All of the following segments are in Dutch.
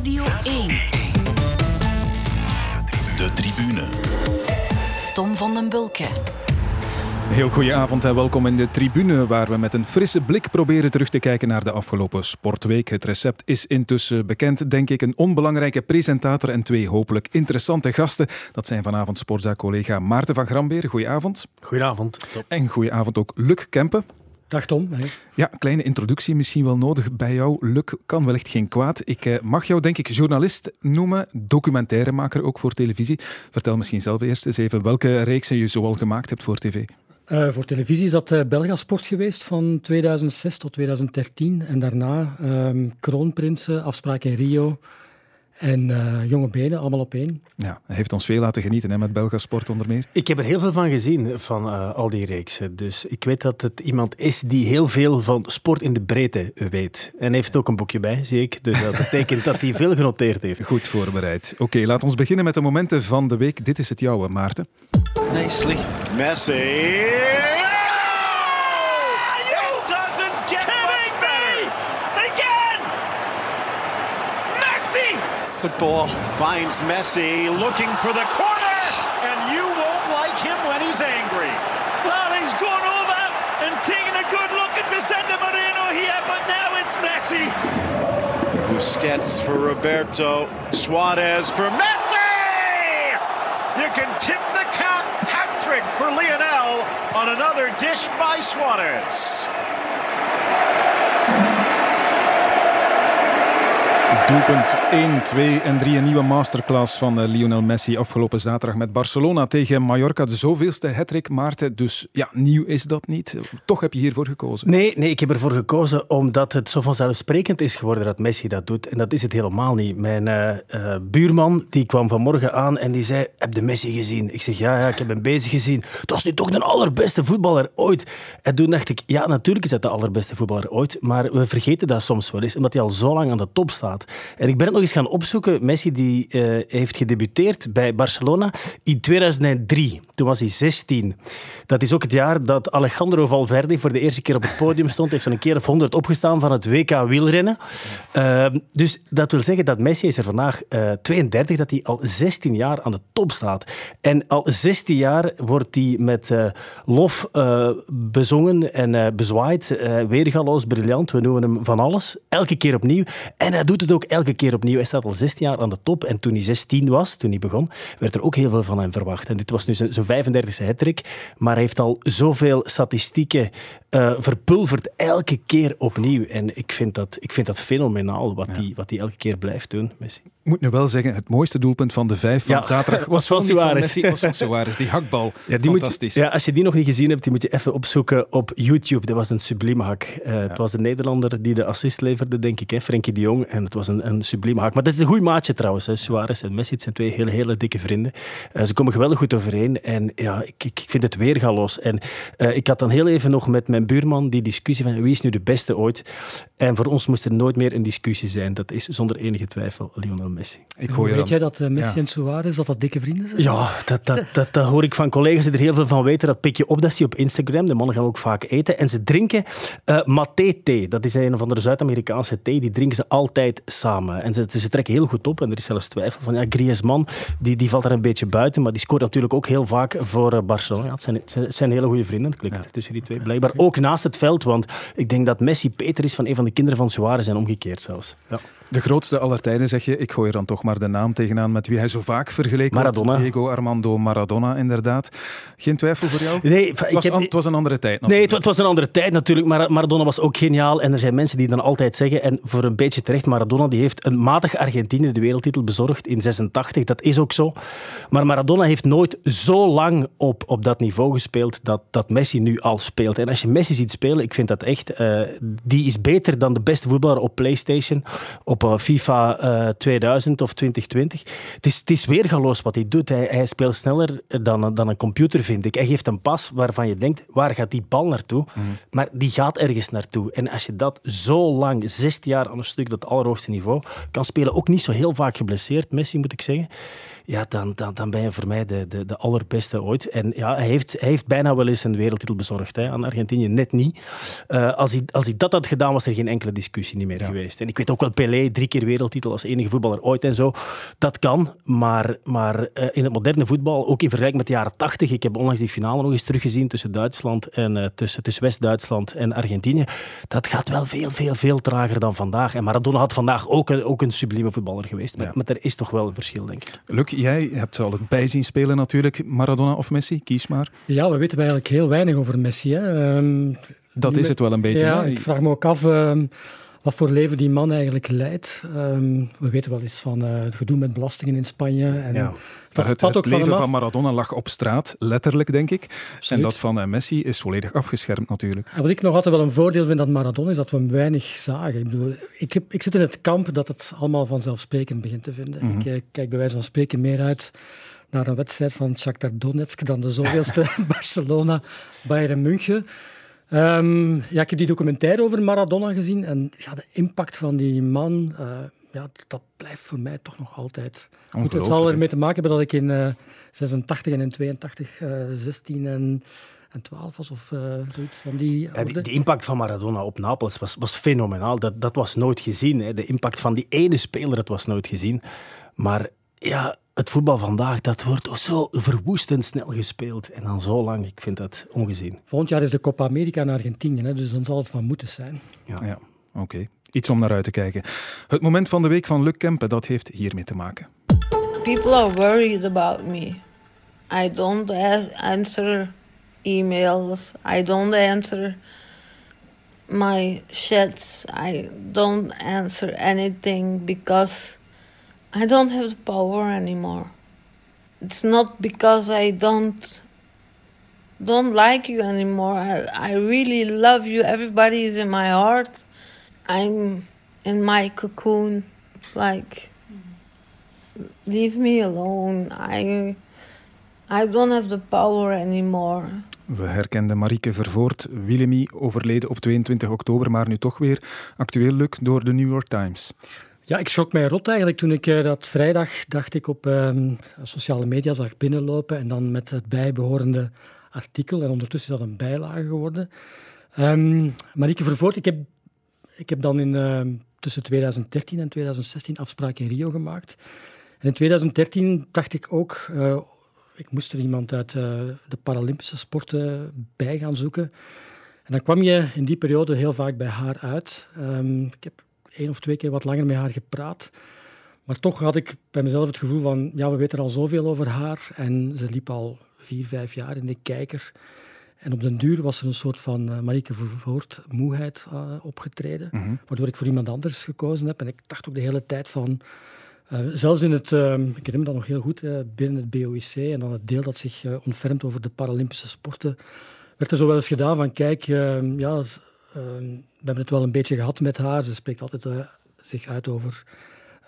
Radio 1. De tribune. Tom van den Bulke. Heel goede avond en welkom in de tribune, waar we met een frisse blik proberen terug te kijken naar de afgelopen sportweek. Het recept is intussen bekend, denk ik. Een onbelangrijke presentator en twee hopelijk interessante gasten. Dat zijn vanavond sportzaak-collega Maarten van Grambeer. Goedenavond. Goedenavond. En goedenavond ook Luc Kempen. Dag Tom. Hey. Ja, kleine introductie misschien wel nodig bij jou. Luc kan wellicht geen kwaad. Ik eh, mag jou denk ik journalist noemen, documentairemaker ook voor televisie. Vertel misschien zelf eerst eens even welke reeksen je zoal gemaakt hebt voor tv. Uh, voor televisie is dat uh, Belgasport geweest van 2006 tot 2013. En daarna uh, Kroonprinsen, Afspraak in Rio en uh, Jonge Benen, allemaal op één. Ja, hij heeft ons veel laten genieten hè, met Belgasport onder meer. Ik heb er heel veel van gezien, van uh, al die reeksen. Dus ik weet dat het iemand is die heel veel van sport in de breedte weet. En heeft ook een boekje bij, zie ik. Dus dat betekent dat hij veel genoteerd heeft. Goed voorbereid. Oké, okay, laat ons beginnen met de momenten van de week. Dit is het jouwe, Maarten. Nicely. Messi. Good ball. Finds Messi looking for the corner, and you won't like him when he's angry. Well, he's gone over and taken a good look at Vicente Moreno here, but now it's Messi. Busquets for Roberto. Suarez for Messi! You can tip the cap hat trick for Lionel on another dish by Suarez. Doelpunt 1, 2 en 3. Een nieuwe masterclass van Lionel Messi afgelopen zaterdag met Barcelona tegen Mallorca. De zoveelste hattrick, Maarten. Dus ja, nieuw is dat niet. Toch heb je hiervoor gekozen. Nee, nee, ik heb ervoor gekozen omdat het zo vanzelfsprekend is geworden dat Messi dat doet. En dat is het helemaal niet. Mijn uh, uh, buurman die kwam vanmorgen aan en die zei, heb je Messi gezien? Ik zeg, ja, ja, ik heb hem bezig gezien. Dat is nu toch de allerbeste voetballer ooit. En toen dacht ik, ja, natuurlijk is dat de allerbeste voetballer ooit. Maar we vergeten dat soms wel eens, omdat hij al zo lang aan de top staat. En ik ben het nog eens gaan opzoeken. Messi die, uh, heeft gedebuteerd bij Barcelona in 2003. Toen was hij 16. Dat is ook het jaar dat Alejandro Valverde voor de eerste keer op het podium stond. Heeft een keer of 100 opgestaan van het WK wielrennen. Uh, dus dat wil zeggen dat Messi is er vandaag uh, 32, dat hij al 16 jaar aan de top staat. En al 16 jaar wordt hij met uh, lof bezongen en bezwaaid. weergaloos, briljant. We noemen hem van alles. Elke keer opnieuw. En hij doet het ook elke keer opnieuw. Hij staat al 16 jaar aan de top. En toen hij 16 was, toen hij begon, werd er ook heel veel van hem verwacht. En dit was nu zijn 35e hattrick. Maar hij heeft al zoveel statistieken uh, verpulverd, elke keer opnieuw. En ik vind dat, ik vind dat fenomenaal, wat hij ja. elke keer blijft doen, Messi. Ik moet nu wel zeggen, het mooiste doelpunt van de vijf van ja, zaterdag was van Suarez. was van Suarez, die hakbal. Ja, die Fantastisch. Je, ja, als je die nog niet gezien hebt, die moet je even opzoeken op YouTube. Dat was een sublieme hak. Uh, het was een Nederlander die de assist leverde, denk ik, hè, Frenkie de Jong. En het was een, een sublieme hak. Maar dat is een goed maatje trouwens, hè. Suarez en Messi. Het zijn twee hele, hele dikke vrienden. Uh, ze komen geweldig goed overeen. En ja, ik, ik vind het weergaloos. En uh, ik had dan heel even nog met mijn buurman die discussie van wie is nu de beste ooit. En voor ons moest er nooit meer een discussie zijn. Dat is zonder enige twijfel Lionel Messi. Ik hoor Weet jij dat uh, Messi ja. en Suarez dat dat dikke vrienden zijn? Ja, dat, dat, dat, dat, hoor ik van collega's die er heel veel van weten. Dat pik je op, dat zie je op Instagram. De mannen gaan ook vaak eten. En ze drinken uh, maté-thee. Dat is een of andere Zuid-Amerikaanse thee. Die drinken ze altijd samen. En ze, ze trekken heel goed op. En er is zelfs twijfel van, ja, Griezmann, die, die valt er een beetje buiten. Maar die scoort natuurlijk ook heel vaak voor uh, Barcelona. Ja, het, zijn, het zijn hele goede vrienden. Het klikt ja. tussen die twee. Blijkbaar ook naast het veld. Want ik denk dat Messi Peter is van een van de kinderen van Suarez en omgekeerd zelfs. Ja. De grootste aller tijden, zeg je. Ik gooi er dan toch maar de naam tegenaan met wie hij zo vaak vergeleken Maradona. wordt. Diego Armando Maradona, inderdaad. Geen twijfel voor jou? Nee. Het was, heb, an, het was een andere tijd natuurlijk. Nee, het, was een andere tijd natuurlijk. Maar Maradona was ook geniaal. En er zijn mensen die dan altijd zeggen, en voor een beetje terecht, Maradona die heeft een matig Argentinië de wereldtitel bezorgd in 86. Dat is ook zo. Maar Maradona heeft nooit zo lang op, op dat niveau gespeeld dat, dat Messi nu al speelt. En als je Messi ziet spelen, ik vind dat echt... Uh, die is beter dan de beste voetballer op PlayStation, op uh, FIFA uh, 2000 of 2020. Het is, het is weergaloos wat hij doet. Hij, hij speelt sneller dan, dan een computer, vind ik. Hij geeft een pas waarvan je denkt, waar gaat die bal naartoe? Mm. Maar die gaat ergens naartoe. En als je dat zo lang, 16 jaar aan een stuk, dat allerhoogste niveau, kan spelen, ook niet zo heel vaak geblesseerd, Messi moet ik zeggen. Ja, dan, dan, dan ben je voor mij de, de, de allerbeste ooit. En ja, hij heeft, hij heeft bijna wel eens een wereldtitel bezorgd hè, aan Argentinië, net niet. Uh, als, hij, als hij dat had gedaan, was er geen enkele discussie niet meer geweest. En ik weet ook wel, Pelé, drie keer wereldtitel als enige voetballer ooit en zo. Dat kan, maar, maar uh, in het moderne voetbal, ook in vergelijking met de jaren tachtig, ik heb onlangs die finale nog eens teruggezien tussen Duitsland en uh, tussen, tussen West-Duitsland en Argentinië. Dat gaat wel veel, veel, veel trager dan vandaag. En Maradona had vandaag ook een, ook een sublieme voetballer geweest. Maar, ja. maar er is toch wel een verschil, denk ik. Luc, jij hebt al het bijzien spelen natuurlijk. Maradona of Messi? Kies maar. Ja, we weten eigenlijk heel weinig over Messi. Hè. Um, dat is het wel een beetje. Ja, ik vraag me ook af... Um, wat voor leven die man eigenlijk leidt. Um, we weten wel eens van uh, het gedoe met belastingen in Spanje. En ja. dat het, het, leven van, van, Maradona lag op straat, letterlijk denk ik. Absoluut. En dat van uh, Messi is volledig afgeschermd natuurlijk. En wat ik nog altijd wel een voordeel vind aan Maradona is dat we hem weinig zagen. Ik, bedoel, ik, heb, ik zit in het kamp dat het allemaal vanzelfsprekend begint te vinden. Mm -hmm. Ik kijk bij wijze van spreken meer uit naar een wedstrijd van Shakhtar Donetsk dan de zoveelste Barcelona Bayern München. Um, ja, ik heb die documentaire over Maradona gezien en ja, de impact van die man, uh, ja, dat blijft voor mij toch nog altijd. Goed, het zal ermee te maken hebben dat ik in uh, 86 en in 82 uh, 16 en, en 12 was of uh, zoiets van die. Ja, die, de impact van Maradona op Napels was, was fenomenaal. Dat, dat was nooit gezien. Hè. De impact van die ene speler, dat was nooit gezien. Maar ja, het voetbal vandaag, dat wordt zo verwoestend snel gespeeld. En dan zo lang, ik vind dat ongezien. Volgend jaar is de Copa America in Argentinië, hè, dus dan zal het van moeten zijn. Ja, ja oké. Okay. Iets om naar uit te kijken. Het moment van de week van Luc Kempen, dat heeft hiermee te maken. People are worried about me. I don't answer emails. I don't answer my chats. I don't answer anything because... I don't have the power anymore. It's not because I don't don't like you anymore. I, I really love you. Everybody is in my heart. I'm in my cocoon. Like leave me alone. I I don't have the power anymore. We herkenden Marieke Vervoort, Willemy, overleden op 22 oktober, maar nu toch weer actueel Luc door de New York Times. Ja, ik schrok mij rot eigenlijk toen ik uh, dat vrijdag, dacht ik, op uh, sociale media zag binnenlopen en dan met het bijbehorende artikel. En ondertussen is dat een bijlage geworden. Um, Marieke Vervoort, ik heb, ik heb dan in, uh, tussen 2013 en 2016 afspraken in Rio gemaakt. En in 2013 dacht ik ook, uh, ik moest er iemand uit de Paralympische sporten bij gaan zoeken. En dan kwam je in die periode heel vaak bij haar uit. Ik heb één of twee keer wat langer met haar gepraat. Maar toch had ik bij mezelf het gevoel van, ja, we weten al zoveel over haar. En ze liep al vier, vijf jaar in de kijker. En op den duur was er een soort van uh, Marieke Vervoort moeheid uh, opgetreden. Mm -hmm. Waardoor ik voor iemand anders gekozen heb. En ik dacht ook de hele tijd van... Uh, zelfs in het, ik herinner me dat nog heel goed, binnen het BOIC en dan het deel dat zich ontfermt over de Paralympische sporten, werd er zo wel eens gedaan van, kijk, ja, Ehm, hebben het wel een beetje gehad met haar. Ze spreekt altijd uh, zich uit over...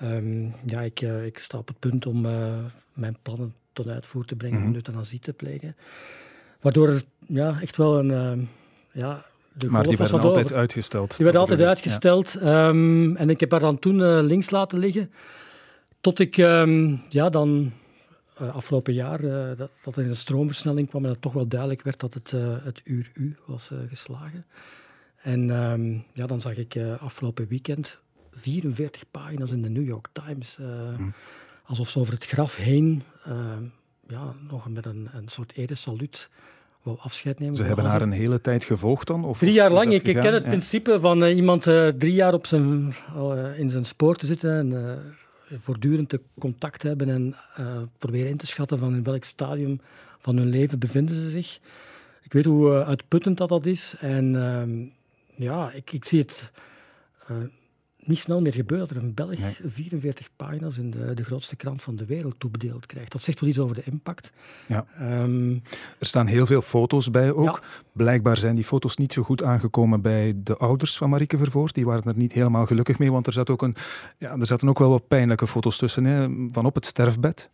Um, ja, ik, uh, ik sta op het punt om uh, mijn plannen tot uitvoer te brengen mm -hmm. om euthanasie te plegen. Waardoor er ja, echt wel een... Uh, ja, de maar die werden altijd over. uitgesteld. Die werden altijd uitgesteld. Ja. Um, en ik heb haar dan toen links laten liggen. Tot ik ja, dan afgelopen jaar dat, dat er een stroomversnelling kwam en dat toch wel duidelijk werd dat het, het uur U was geslagen. En um, ja, dan zag ik uh, afgelopen weekend 44 pagina's in de New York Times. Uh, mm. Alsof ze over het graf heen uh, ja, nog met een, een soort eresaluut wou afscheid nemen. Ze hebben haar een hele tijd gevolgd dan? Of drie jaar lang. Ik ken het ja. principe van iemand drie jaar op zijn, in zijn spoor te zitten en voortdurend te contact hebben en proberen in te schatten van in welk stadium van hun leven bevinden ze zich. Ik weet hoe uitputtend dat, dat is. En ehm, ja, ik, ik zie het uh, niet snel meer gebeuren dat er een Belg nee. 44 pagina's in de, de grootste krant van de wereld toebedeeld krijgt. Dat zegt wel iets over de impact. Ja. Um, er staan heel veel foto's bij ook. Ja. Blijkbaar zijn die foto's niet zo goed aangekomen bij de ouders van Marieke Vervoort. Die waren er niet helemaal gelukkig mee, want er, zat ook een, ja, er zaten ook wel wat pijnlijke foto's tussen, hè, van op het sterfbed.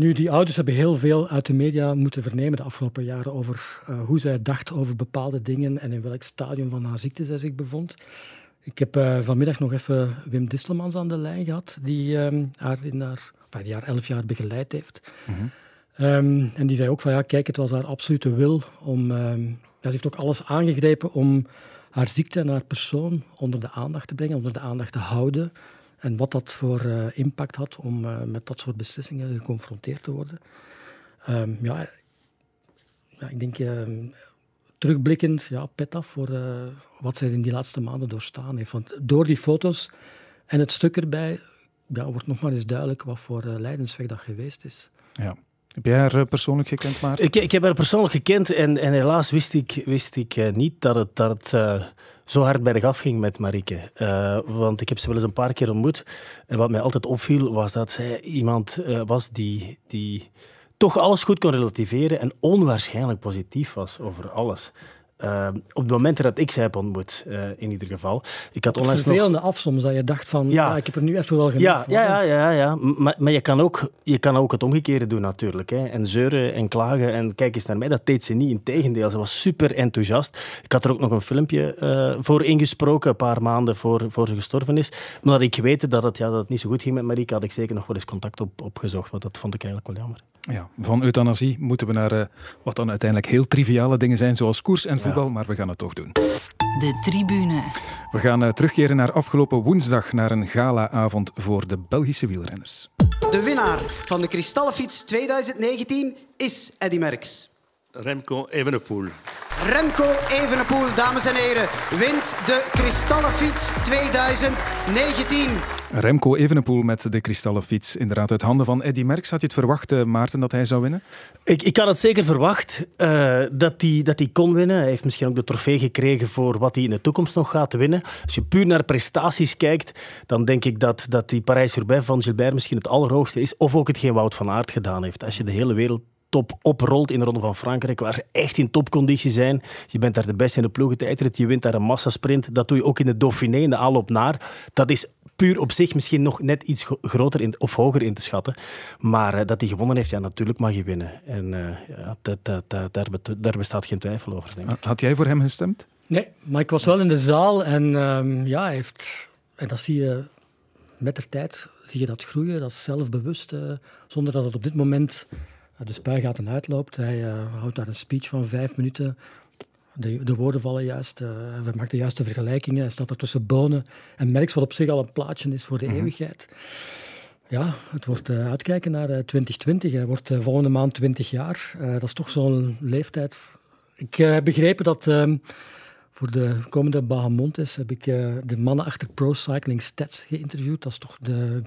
Nu, die ouders hebben heel veel uit de media moeten vernemen de afgelopen jaren over uh, hoe zij dacht over bepaalde dingen en in welk stadium van haar ziekte zij zich bevond. Ik heb uh, vanmiddag nog even Wim Distelmans aan de lijn gehad, die um, haar in haar, enfin, die haar elf jaar begeleid heeft. -hmm. um, en die zei ook van ja, kijk, het was haar absolute wil om. Um, ja, ze heeft ook alles aangegrepen om haar ziekte en haar persoon onder de aandacht te brengen, onder de aandacht te houden. En wat dat voor uh, impact had om uh, met dat soort beslissingen geconfronteerd te worden. Um, ja, ja, ik denk um, terugblikkend, ja, pet af voor uh, wat zij in die laatste maanden doorstaan heeft. Want door die foto's en het stuk erbij ja, wordt nog maar eens duidelijk wat voor lijdensweg dat geweest is. Ja. Heb jij haar persoonlijk gekend, Maarten? Ik, ik heb haar persoonlijk gekend en, en helaas wist ik, wist ik uh, niet dat het, dat uh, zo hard bergaf ging met Marieke. Uh, want ik heb ze wel eens een paar keer ontmoet. En wat mij altijd opviel, was dat zij iemand was die, die toch alles goed kon relativeren en onwaarschijnlijk positief was over alles. Uh, op het moment dat ik ze heb ontmoet, uh, in ieder geval. Ik had onlangs vervelende nog... af soms, dat je dacht van, ja. ja. ik heb er nu even wel genoeg ja, van. Ja, ja, ja, ja. Maar, maar je, kan ook, je kan ook het omgekeerde doen natuurlijk. Hè. En zeuren en klagen en kijk eens naar mij. Dat deed ze niet, integendeel. Ze was super enthousiast. Ik had er ook nog een filmpje uh, voor ingesproken, een paar maanden voor, voor ze gestorven is. Maar dat ik weet dat het, ja, dat het niet zo goed ging met Marieke, had ik zeker nog wel eens contact op, opgezocht. Want dat vond ik eigenlijk wel jammer. Ja, van euthanasie moeten we naar wat dan uiteindelijk heel triviale dingen zijn, zoals koers en voetbal, maar we gaan het toch doen. De tribune. We gaan uh, terugkeren naar afgelopen woensdag, naar een galaavond voor de Belgische wielrenners. De winnaar van de Kristallenfiets 2019 is Eddy Merckx. Remco Evenepoel. Remco Evenepoel, dames en heren, wint de Kristallenfiets 2019. Remco Evenepoel met de kristallen fiets. Inderdaad, uit handen van Eddy Merckx. Had je het verwacht, uh, Maarten, dat hij zou winnen? Ik, ik had het zeker verwacht uh, dat hij dat kon winnen. Hij heeft misschien ook de trofee gekregen voor wat hij in de toekomst nog gaat winnen. Als je puur naar prestaties kijkt, dan denk ik dat, dat die Parijs-Roubaix van Gilbert misschien het allerhoogste is. Of ook hetgeen Wout van Aert gedaan heeft. Als je de hele wereld top oprolt in de Ronde van Frankrijk, waar ze echt in topconditie zijn. Je bent daar de beste in de ploegentijdrit, je wint daar een massasprint. Dat doe je ook in de Dauphiné, in de aanloop naar. Dat is puur op zich misschien nog net iets groter in, of hoger in te schatten. Maar uh, dat hij gewonnen heeft, ja, natuurlijk mag hij winnen. En uh, ja, dat, dat, dat, daar, daar, bestaat geen twijfel over, denk ik. Had jij voor hem gestemd? Nee, maar ik was wel in de zaal en um, ja, hij heeft... En dat zie je met de tijd, zie je dat groeien, dat zelfbewust, uh, zonder dat het op dit moment de spuigaten uitloopt. Hij houdt daar een speech van vijf minuten de, de, woorden vallen juist. Uh, we maken de juiste vergelijkingen. Hij staat er tussen bonen en merks wat op zich al een plaatje is voor de mm -hmm. eeuwigheid. Ja, het wordt uh, uitkijken naar uh, 2020. Hij wordt volgende maand 20 jaar. dat is toch zo'n leeftijd. Ik heb begrepen dat ehm, voor de komende Bahamontes heb ik de mannen achter Pro Cycling Stats geïnterviewd. Dat is toch de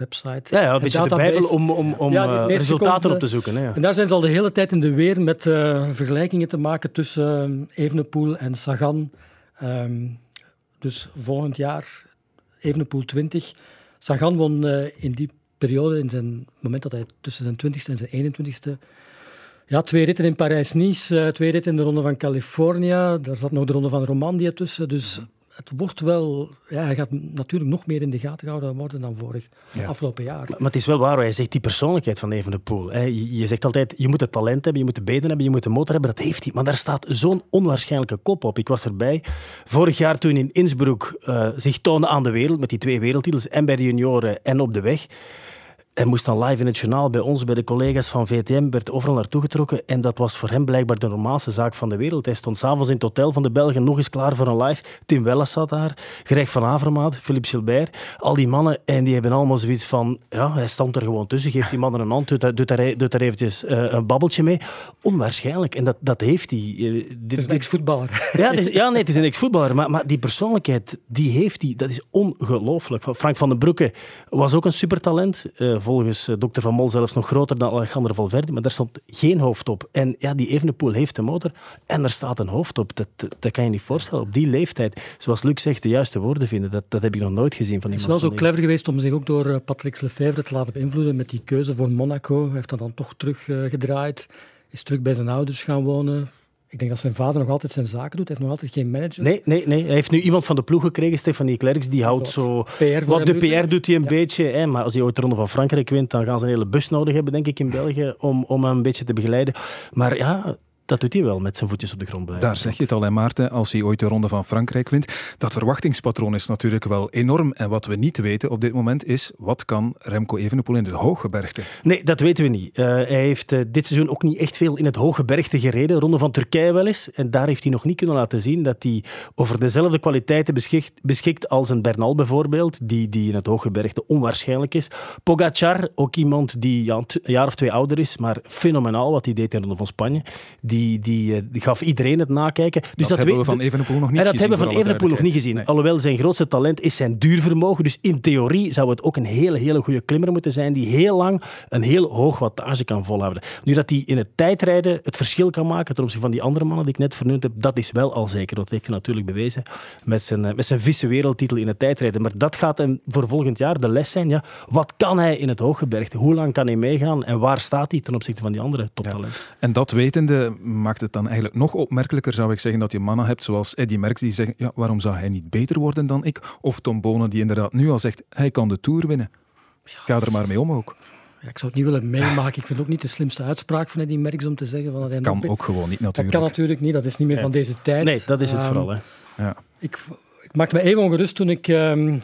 wielerwebsite. Ja, ja een beetje de bijbel om, om, om ja, resultaten op te zoeken. Hè, ja. En daar zijn ze al de hele tijd in de weer met uh, vergelijkingen te maken tussen uh, Evenepoel en Sagan. Um, dus volgend jaar Evenepoel 20. Sagan won uh, in die periode, in zijn moment dat hij tussen zijn 20ste en zijn 21ste ja, twee ritten in Parijs-Nice, twee ritten in de Ronde van Californië. Daar zat nog de Ronde van Romandie tussen. Dus het wordt wel... Ja, hij gaat natuurlijk nog meer in de gaten gehouden worden dan vorig ja. afgelopen jaar. Maar, maar, het is wel waar, hij zegt die persoonlijkheid van Evenepoel. Hè. Je, je zegt altijd, je moet het talent hebben, je moet de benen hebben, je moet de motor hebben. Dat heeft hij. Maar daar staat zo'n onwaarschijnlijke kop op. Ik was erbij. Vorig jaar toen in Innsbruck uh, zich toonde aan de wereld met die twee wereldtitels en bij de junioren en op de weg. Hij moest dan live in het journaal bij ons, bij de collega's van VTM, werd overal naartoe getrokken. En dat was voor hem blijkbaar de normaalste zaak van de wereld. Hij stond s'avonds in het hotel van de Belgen nog eens klaar voor een live. Tim Welles zat daar, Greg van Avermaat, Philippe Gilbert. Al die mannen, en die hebben allemaal zoiets van... Ja, hij stond er gewoon tussen, geeft die mannen een hand, doet daar, doet daar, doet daar eventjes uh, een babbeltje mee. Onwaarschijnlijk. En dat, dat heeft hij. Uh, dit is een ex-voetballer. Ja, ja, nee, het is een ex-voetballer. Maar, maar die persoonlijkheid, die heeft hij. Dat is ongelooflijk. Frank van den Broeke was ook een supertalent, uh, volgens dokter Van Mol zelfs nog groter dan Alejandro Valverde, maar daar stond geen hoofd op. En ja, die Evenepoel heeft een motor en er staat een hoofd op. Dat, dat kan je niet voorstellen. Op die leeftijd, zoals Luc zegt, de juiste woorden vinden, dat, dat heb ik nog nooit gezien van iemand. Het is wel zo clever geweest om zich ook door Patrick Lefevre te laten beïnvloeden met die keuze voor Monaco. Hij heeft dat dan toch teruggedraaid, is terug bij zijn ouders gaan wonen. Ik denk dat zijn vader nog altijd zijn zaken doet. Hij heeft nog altijd geen manager. Nee, nee, nee. hij heeft nu iemand van de ploeg gekregen, Stefanie Klerks. Die houdt zo... PR wat de PR doet hij een ja. beetje. Hè, maar als hij ooit de Ronde van Frankrijk wint, dan gaan ze een hele bus nodig hebben, denk ik, in België, om, om hem een beetje te begeleiden. Maar ja, dat doet hij wel, met zijn voetjes op de grond blijven. Daar zeg je het al, en Maarten, als hij ooit de Ronde van Frankrijk wint. Dat verwachtingspatroon is natuurlijk wel enorm. En wat we niet weten op dit moment is, wat kan Remco Evenepoel in het hooggebergte? Nee, dat weten we niet. Uh, hij heeft uh, dit seizoen ook niet echt veel in het hooggebergte gereden. Ronde van Turkije wel eens. En daar heeft hij nog niet kunnen laten zien dat hij over dezelfde kwaliteiten beschikt, beschikt als een Bernal bijvoorbeeld, die, die in het hooggebergte onwaarschijnlijk is. Pogacar, ook iemand die ja, een jaar of twee ouder is, maar fenomenaal wat hij deed in de Ronde van Spanje. Die, die, uh, die gaf iedereen het nakijken. Dus dat, dat hebben we van Evenepoel nog niet en dat gezien. hebben we van Evenepoel nog niet gezien. Nee. Alhoewel zijn grootste talent is zijn duurvermogen. Dus in theorie zou het ook een hele, hele goede klimmer moeten zijn die heel lang een heel hoog wattage kan volhouden. Nu dat hij in het tijdrijden het verschil kan maken ten opzichte van die andere mannen die ik net vernoemd heb, dat is wel al zeker. Dat heeft hij natuurlijk bewezen met zijn, met zijn vice-wereldtitel in het tijdrijden. Maar dat gaat hem voor volgend jaar de les zijn. Ja, wat kan hij in het hooggebergte? Hoe lang kan hij meegaan? En waar staat hij ten opzichte van die andere toptalenten? Ja. En dat wetende maakt het dan eigenlijk nog opmerkelijker, zou ik zeggen, dat je mannen hebt zoals Eddy Merckx die zeggen, ja, waarom zou hij niet beter worden dan ik? Of Tom Bonen die inderdaad nu al zegt, hij kan de Tour winnen. Ga er maar mee om ook. Ja, ik zou het niet willen meemaken. Ik vind het ook niet de slimste uitspraak van Eddy Merckx om te zeggen... Van dat hij kan ook gewoon niet, natuurlijk. Dat kan natuurlijk niet, dat is niet meer van deze tijd. Nee, dat is het um, vooral. Hè. Ja. Ik, ik maakte me even ongerust toen ik um,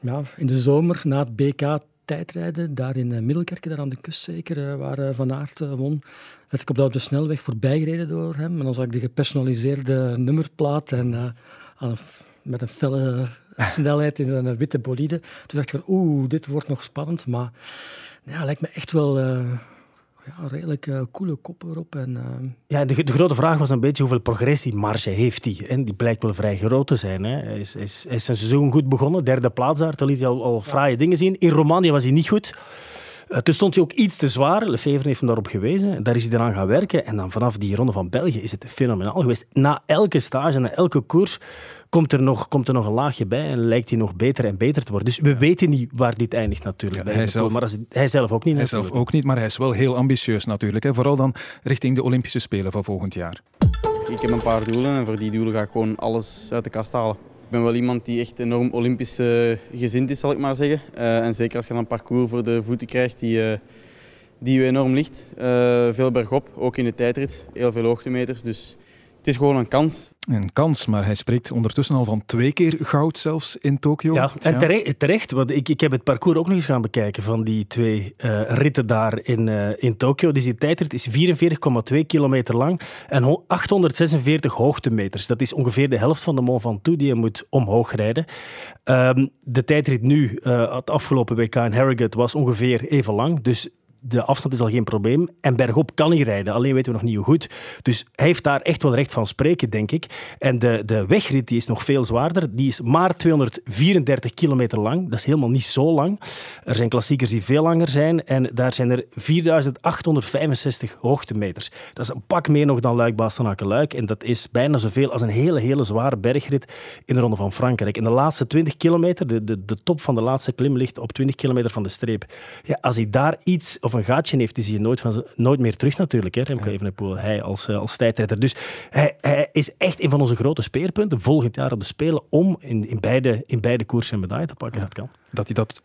ja, in de zomer na het BK tijdrijden, daar in uh, Middelkerken, daar aan de kust zeker, uh, waar uh, Van Aert won, werd ik op de, op de snelweg voorbijgereden door hem. En dan zag ik de gepersonaliseerde nummerplaat en aan een, met een felle snelheid in zijn witte bolide. Toen dacht ik van, oeh, dit wordt nog spannend. Maar ja, lijkt me echt wel uh, ja, redelijk uh, coole kop erop. En, uh... Ja, de, de, grote vraag was een beetje hoeveel progressiemarge heeft hij. En die blijkt wel vrij groot te zijn. Hè. Hij, is, is, is zijn seizoen goed begonnen, derde plaats daar. Toen liet hij al, al fraaie dingen zien. In Romanië was hij niet goed. Uh, toen stond hij ook iets te zwaar. Lefevre heeft hem daarop gewezen. Daar is hij eraan gaan werken. En dan vanaf die ronde van België is het fenomenaal geweest. Na elke stage, na elke koers komt er, nog, komt er nog een laagje bij en lijkt hij nog beter en beter te worden. Dus we ja. weten niet waar dit eindigt natuurlijk. Ja, hij, zelf, maar als, hij zelf ook niet. Hij zelf ook niet, maar hij is wel heel ambitieus natuurlijk. Hè. Vooral dan richting de Olympische Spelen van volgend jaar. Ik heb een paar doelen en voor die doelen ga ik gewoon alles uit de kast halen. Ben wel iemand die echt enorm olympisch uh, gezind is, zal ik maar zeggen. Uh, en zeker als je dan een parcours voor de voeten krijgt die, uh, die je enorm ligt. veel bergop, ook in de tijdrit. Heel veel hoogtemeters, dus het is gewoon een kans. Een kans, maar hij spreekt ondertussen al van twee keer goud zelfs in Tokio. Ja, en terecht, terecht want ik, ik heb het parcours ook nog eens gaan bekijken van die twee uh, ritten daar in, uh, in Tokio. Dus die tijdrit is 44,2 kilometer lang en 846 hoogtemeters. Dat is ongeveer de helft van de Mont Ventoux die je moet omhoog rijden. Um, de tijdrit nu, uh, het afgelopen WK in Harrogate, was ongeveer even lang. Dus de afstand is al geen probleem. En bergop kan hij rijden, alleen weten we nog niet hoe goed. Dus hij heeft daar echt wel recht van spreken, denk ik. En de, de wegrit die is nog veel zwaarder. Die is maar 234 kilometer lang. Dat is helemaal niet zo lang. Er zijn klassiekers die veel langer zijn. En daar zijn er 4865 hoogtemeters. Dat is een pak meer nog dan luik luik En dat is bijna zoveel als een hele, hele zware bergrit in de Ronde van Frankrijk. En de laatste 20 kilometer, de, de, de top van de laatste klim ligt op 20 kilometer van de streep. Ja, als hij daar iets... een gaatje heeft, die zie je nooit, van, nooit meer terug natuurlijk. Hè, Remco ja. Evenepoel, hij als, als tijdrijder. Dus hij, hij, is echt een van onze grote speerpunten volgend jaar op de Spelen om in, in, beide, in beide koersen een medaille te pakken. Ja. Dat kan. Dat hij dat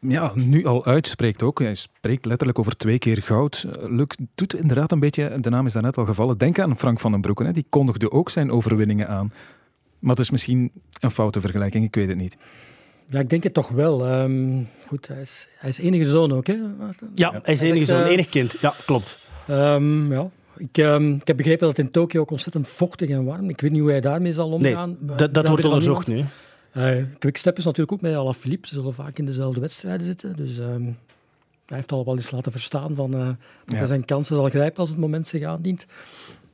ja, nu al uitspreekt ook. Hij spreekt letterlijk over twee keer goud. Luc doet inderdaad een beetje, de naam is daarnet al gevallen, denk aan Frank van den Broeken. Hè. Die kondigde ook zijn overwinningen aan. Maar het is misschien een foute vergelijking, ik weet het niet. Ja, ik denk het toch wel. Um, goed, hij is, hij is enige zoon ook, hè? Ja, hij is enige zoon, uh, enig kind. Ja, klopt. Um, ja. Ik, um, ik heb begrepen dat het in Tokio ook ontzettend vochtig en warm. Ik weet niet hoe hij daarmee zal omgaan. Nee, dat, dat wordt onderzocht nu. Uh, Quickstep is natuurlijk ook met Alaphilippe. Ze zullen vaak in dezelfde wedstrijden zitten. Dus hij heeft al wel eens laten verstaan van, uh, dat ja. hij zijn kansen zal grijpen als het moment zich aandient.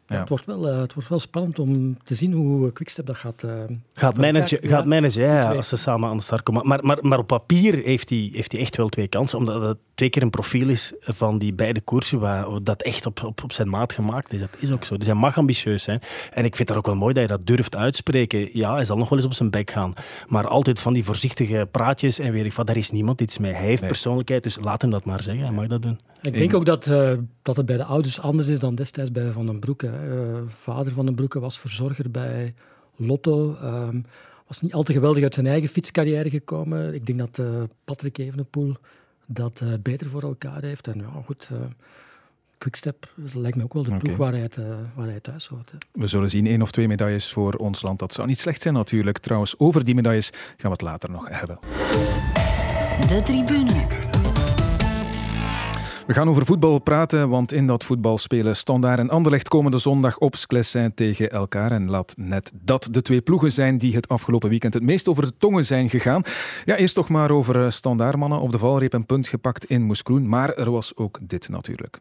Ja. Het, wordt wel, uh, het wordt wel spannend om te zien hoe Quickstep dat gaat... Uh, gaat managen, ja, gaat managen ja, als ze samen aan de start komen. Maar, maar, maar op papier heeft hij, heeft hij echt wel twee kansen, omdat het twee keer een profiel is van die beide koersen waar dat echt op, op, op zijn maat gemaakt is. Dat is ook zo. Dus hij mag ambitieus zijn. En ik vind het ook wel mooi dat hij dat durft uitspreken. Ja, hij zal nog wel eens op zijn bek gaan. Maar altijd van die voorzichtige praatjes en weer van, daar is niemand iets mee. Hij heeft nee. persoonlijkheid, dus laat hem dat maar zeggen. Hij mag dat doen. Ik denk ook dat, uh, dat het bij de ouders anders is dan destijds bij Van den Broeke. Uh, vader van den Broeke was verzorger bij Lotto. Uh, was niet al te geweldig uit zijn eigen fietscarrière gekomen. Ik denk dat uh, Patrick Evenepoel dat beter voor elkaar heeft. En ja, goed, ik Quickstep dat lijkt me ook wel de ploeg waar, hij het, uh, waar hij thuis hoort. We zullen zien één of twee medailles voor ons land. Dat zou niet slecht zijn natuurlijk. Trouwens, over die medailles gaan we het later nog hebben. De tribune. We gaan over voetbal praten, want in dat voetbal spelen Standaard en Anderlecht komende zondag op Sclessin tegen elkaar. En laat net dat de twee ploegen zijn die het afgelopen weekend het meest over de tongen zijn gegaan. Ja, eerst toch maar over eh, Standaard mannen op de valreep een punt gepakt in Moeskroen. Maar er was ook dit natuurlijk.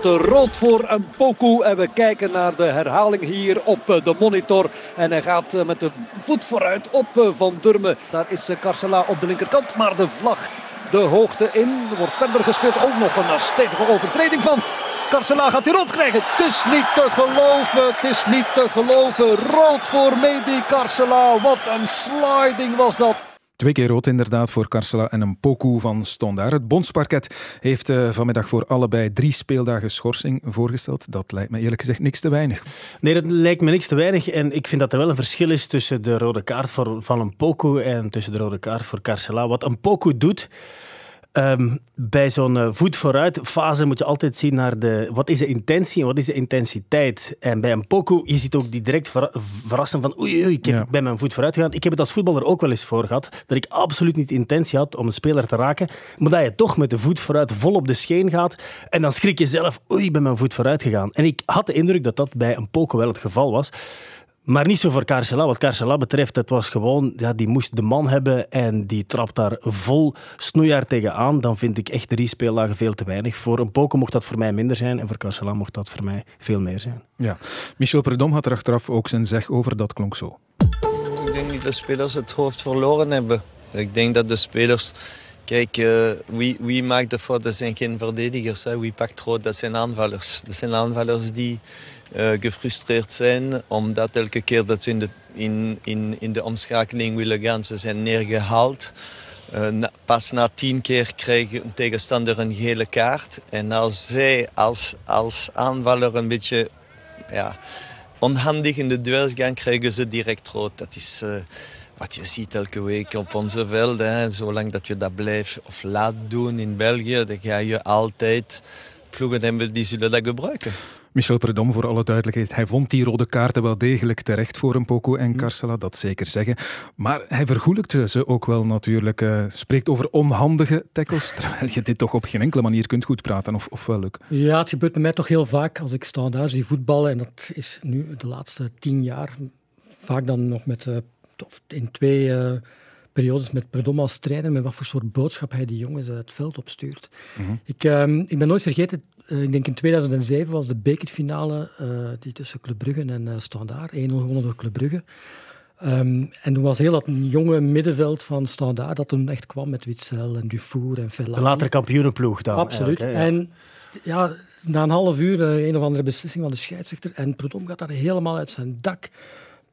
Te rood voor een Poku. En we kijken naar de herhaling hier op eh, de monitor. En hij gaat eh, met de voet vooruit op Van Durmen. Daar is Carcela op de linkerkant. Maar de vlag de hoogte in. Er wordt verder gespeeld. Ook nog een stevige overtreding van Carcela gaat hij rood krijgen. Het is niet te geloven. Het is niet te geloven. Rood voor Medi Carcela. Wat een sliding was dat. Twee keer rood inderdaad voor Carcela en een poku van Stondaar. Het bondsparket heeft uh, vanmiddag voor allebei drie speeldagen schorsing voorgesteld. Dat lijkt me eerlijk gezegd niks te weinig. Nee, dat lijkt me niks te weinig. En ik vind dat er wel een verschil is tussen de rode kaart voor, van een poku en tussen de rode kaart voor Carcela. Wat een poku doet Ehm, bij zo'n uh, voet vooruit fase moet je altijd zien naar de, wat is de intentie en wat is de intensiteit. En bij een poku, je ziet ook die direct verrassen van oei, oei ik heb bij mijn voet vooruit gegaan. Ik heb het als voetballer ook wel eens voor gehad, dat ik absoluut niet intentie had om een speler te raken, maar dat je toch met de voet vooruit vol op de scheen gaat en dan schrik je zelf, oei, ik ben mijn voet vooruit gegaan. En ik had de indruk dat dat bij een poku wel het geval was. Maar niet zo voor Carcela. Wat Carcela betreft, het was gewoon, ja, die moest de man hebben en die trapt daar vol snoejaar tegenaan. Dan vind ik echt drie speellagen veel te weinig. Voor een Poken mocht dat voor mij minder zijn en voor Carcela mocht dat voor mij veel meer zijn. Ja. Michel Predom had er achteraf ook zijn zeg over, dat klonk zo. Ik denk niet dat de spelers het hoofd verloren hebben. Ik denk dat de spelers... Kijk, uh, wie, wie maakt de fout? Dat zijn geen verdedigers. Hè. Wie pakt rood? Dat zijn aanvallers. Dat zijn aanvallers die uh, gefrustreerd zijn. Omdat elke keer dat ze in de, in, in, in de omschakeling willen gaan, ze zijn neergehaald. Na, pas na tien keer krijgt een tegenstander een gele kaart. En als zij als, als aanvaller een beetje ja, onhandig in de duels gaan, krijgen ze direct rood. Dat is uh, wat je ziet elke week op onze velden. Zolang dat je dat blijft of laat doen in België, dan ga je altijd ploegen hebben die zullen dat gebruiken. Michel Predom, voor alle duidelijkheid, hij vond die rode kaarten wel degelijk terecht voor een Poco en. Carcela, dat zeker zeggen. Maar hij vergoelijkte ze ook wel natuurlijk. Uh, spreekt over onhandige tackles, terwijl je dit toch op geen enkele manier kunt goed praten, of, of wel, Luc? Ja, het gebeurt bij mij toch heel vaak als ik sta daar zie voetballen, en dat is nu de laatste tien jaar, vaak dan nog met, uh, in twee... Uh, periodes met Predom als trainer, met wat voor soort boodschap hij die jongens het veld opstuurt. Mm ik, uh, ik ben nooit vergeten, uh, ik denk in 2007 was de bekerfinale uh, die tussen Club Brugge en uh, Standaard, 1-0 gewonnen door Club Brugge. Um, en toen was heel dat jonge middenveld van Standaard dat toen echt kwam met Witzel en Dufour en Fellaini. De latere kampioenenploeg dan. Absoluut. Hè, ja. En ja, na een half uur een of andere beslissing van de scheidsrechter en Predom gaat daar helemaal uit zijn dak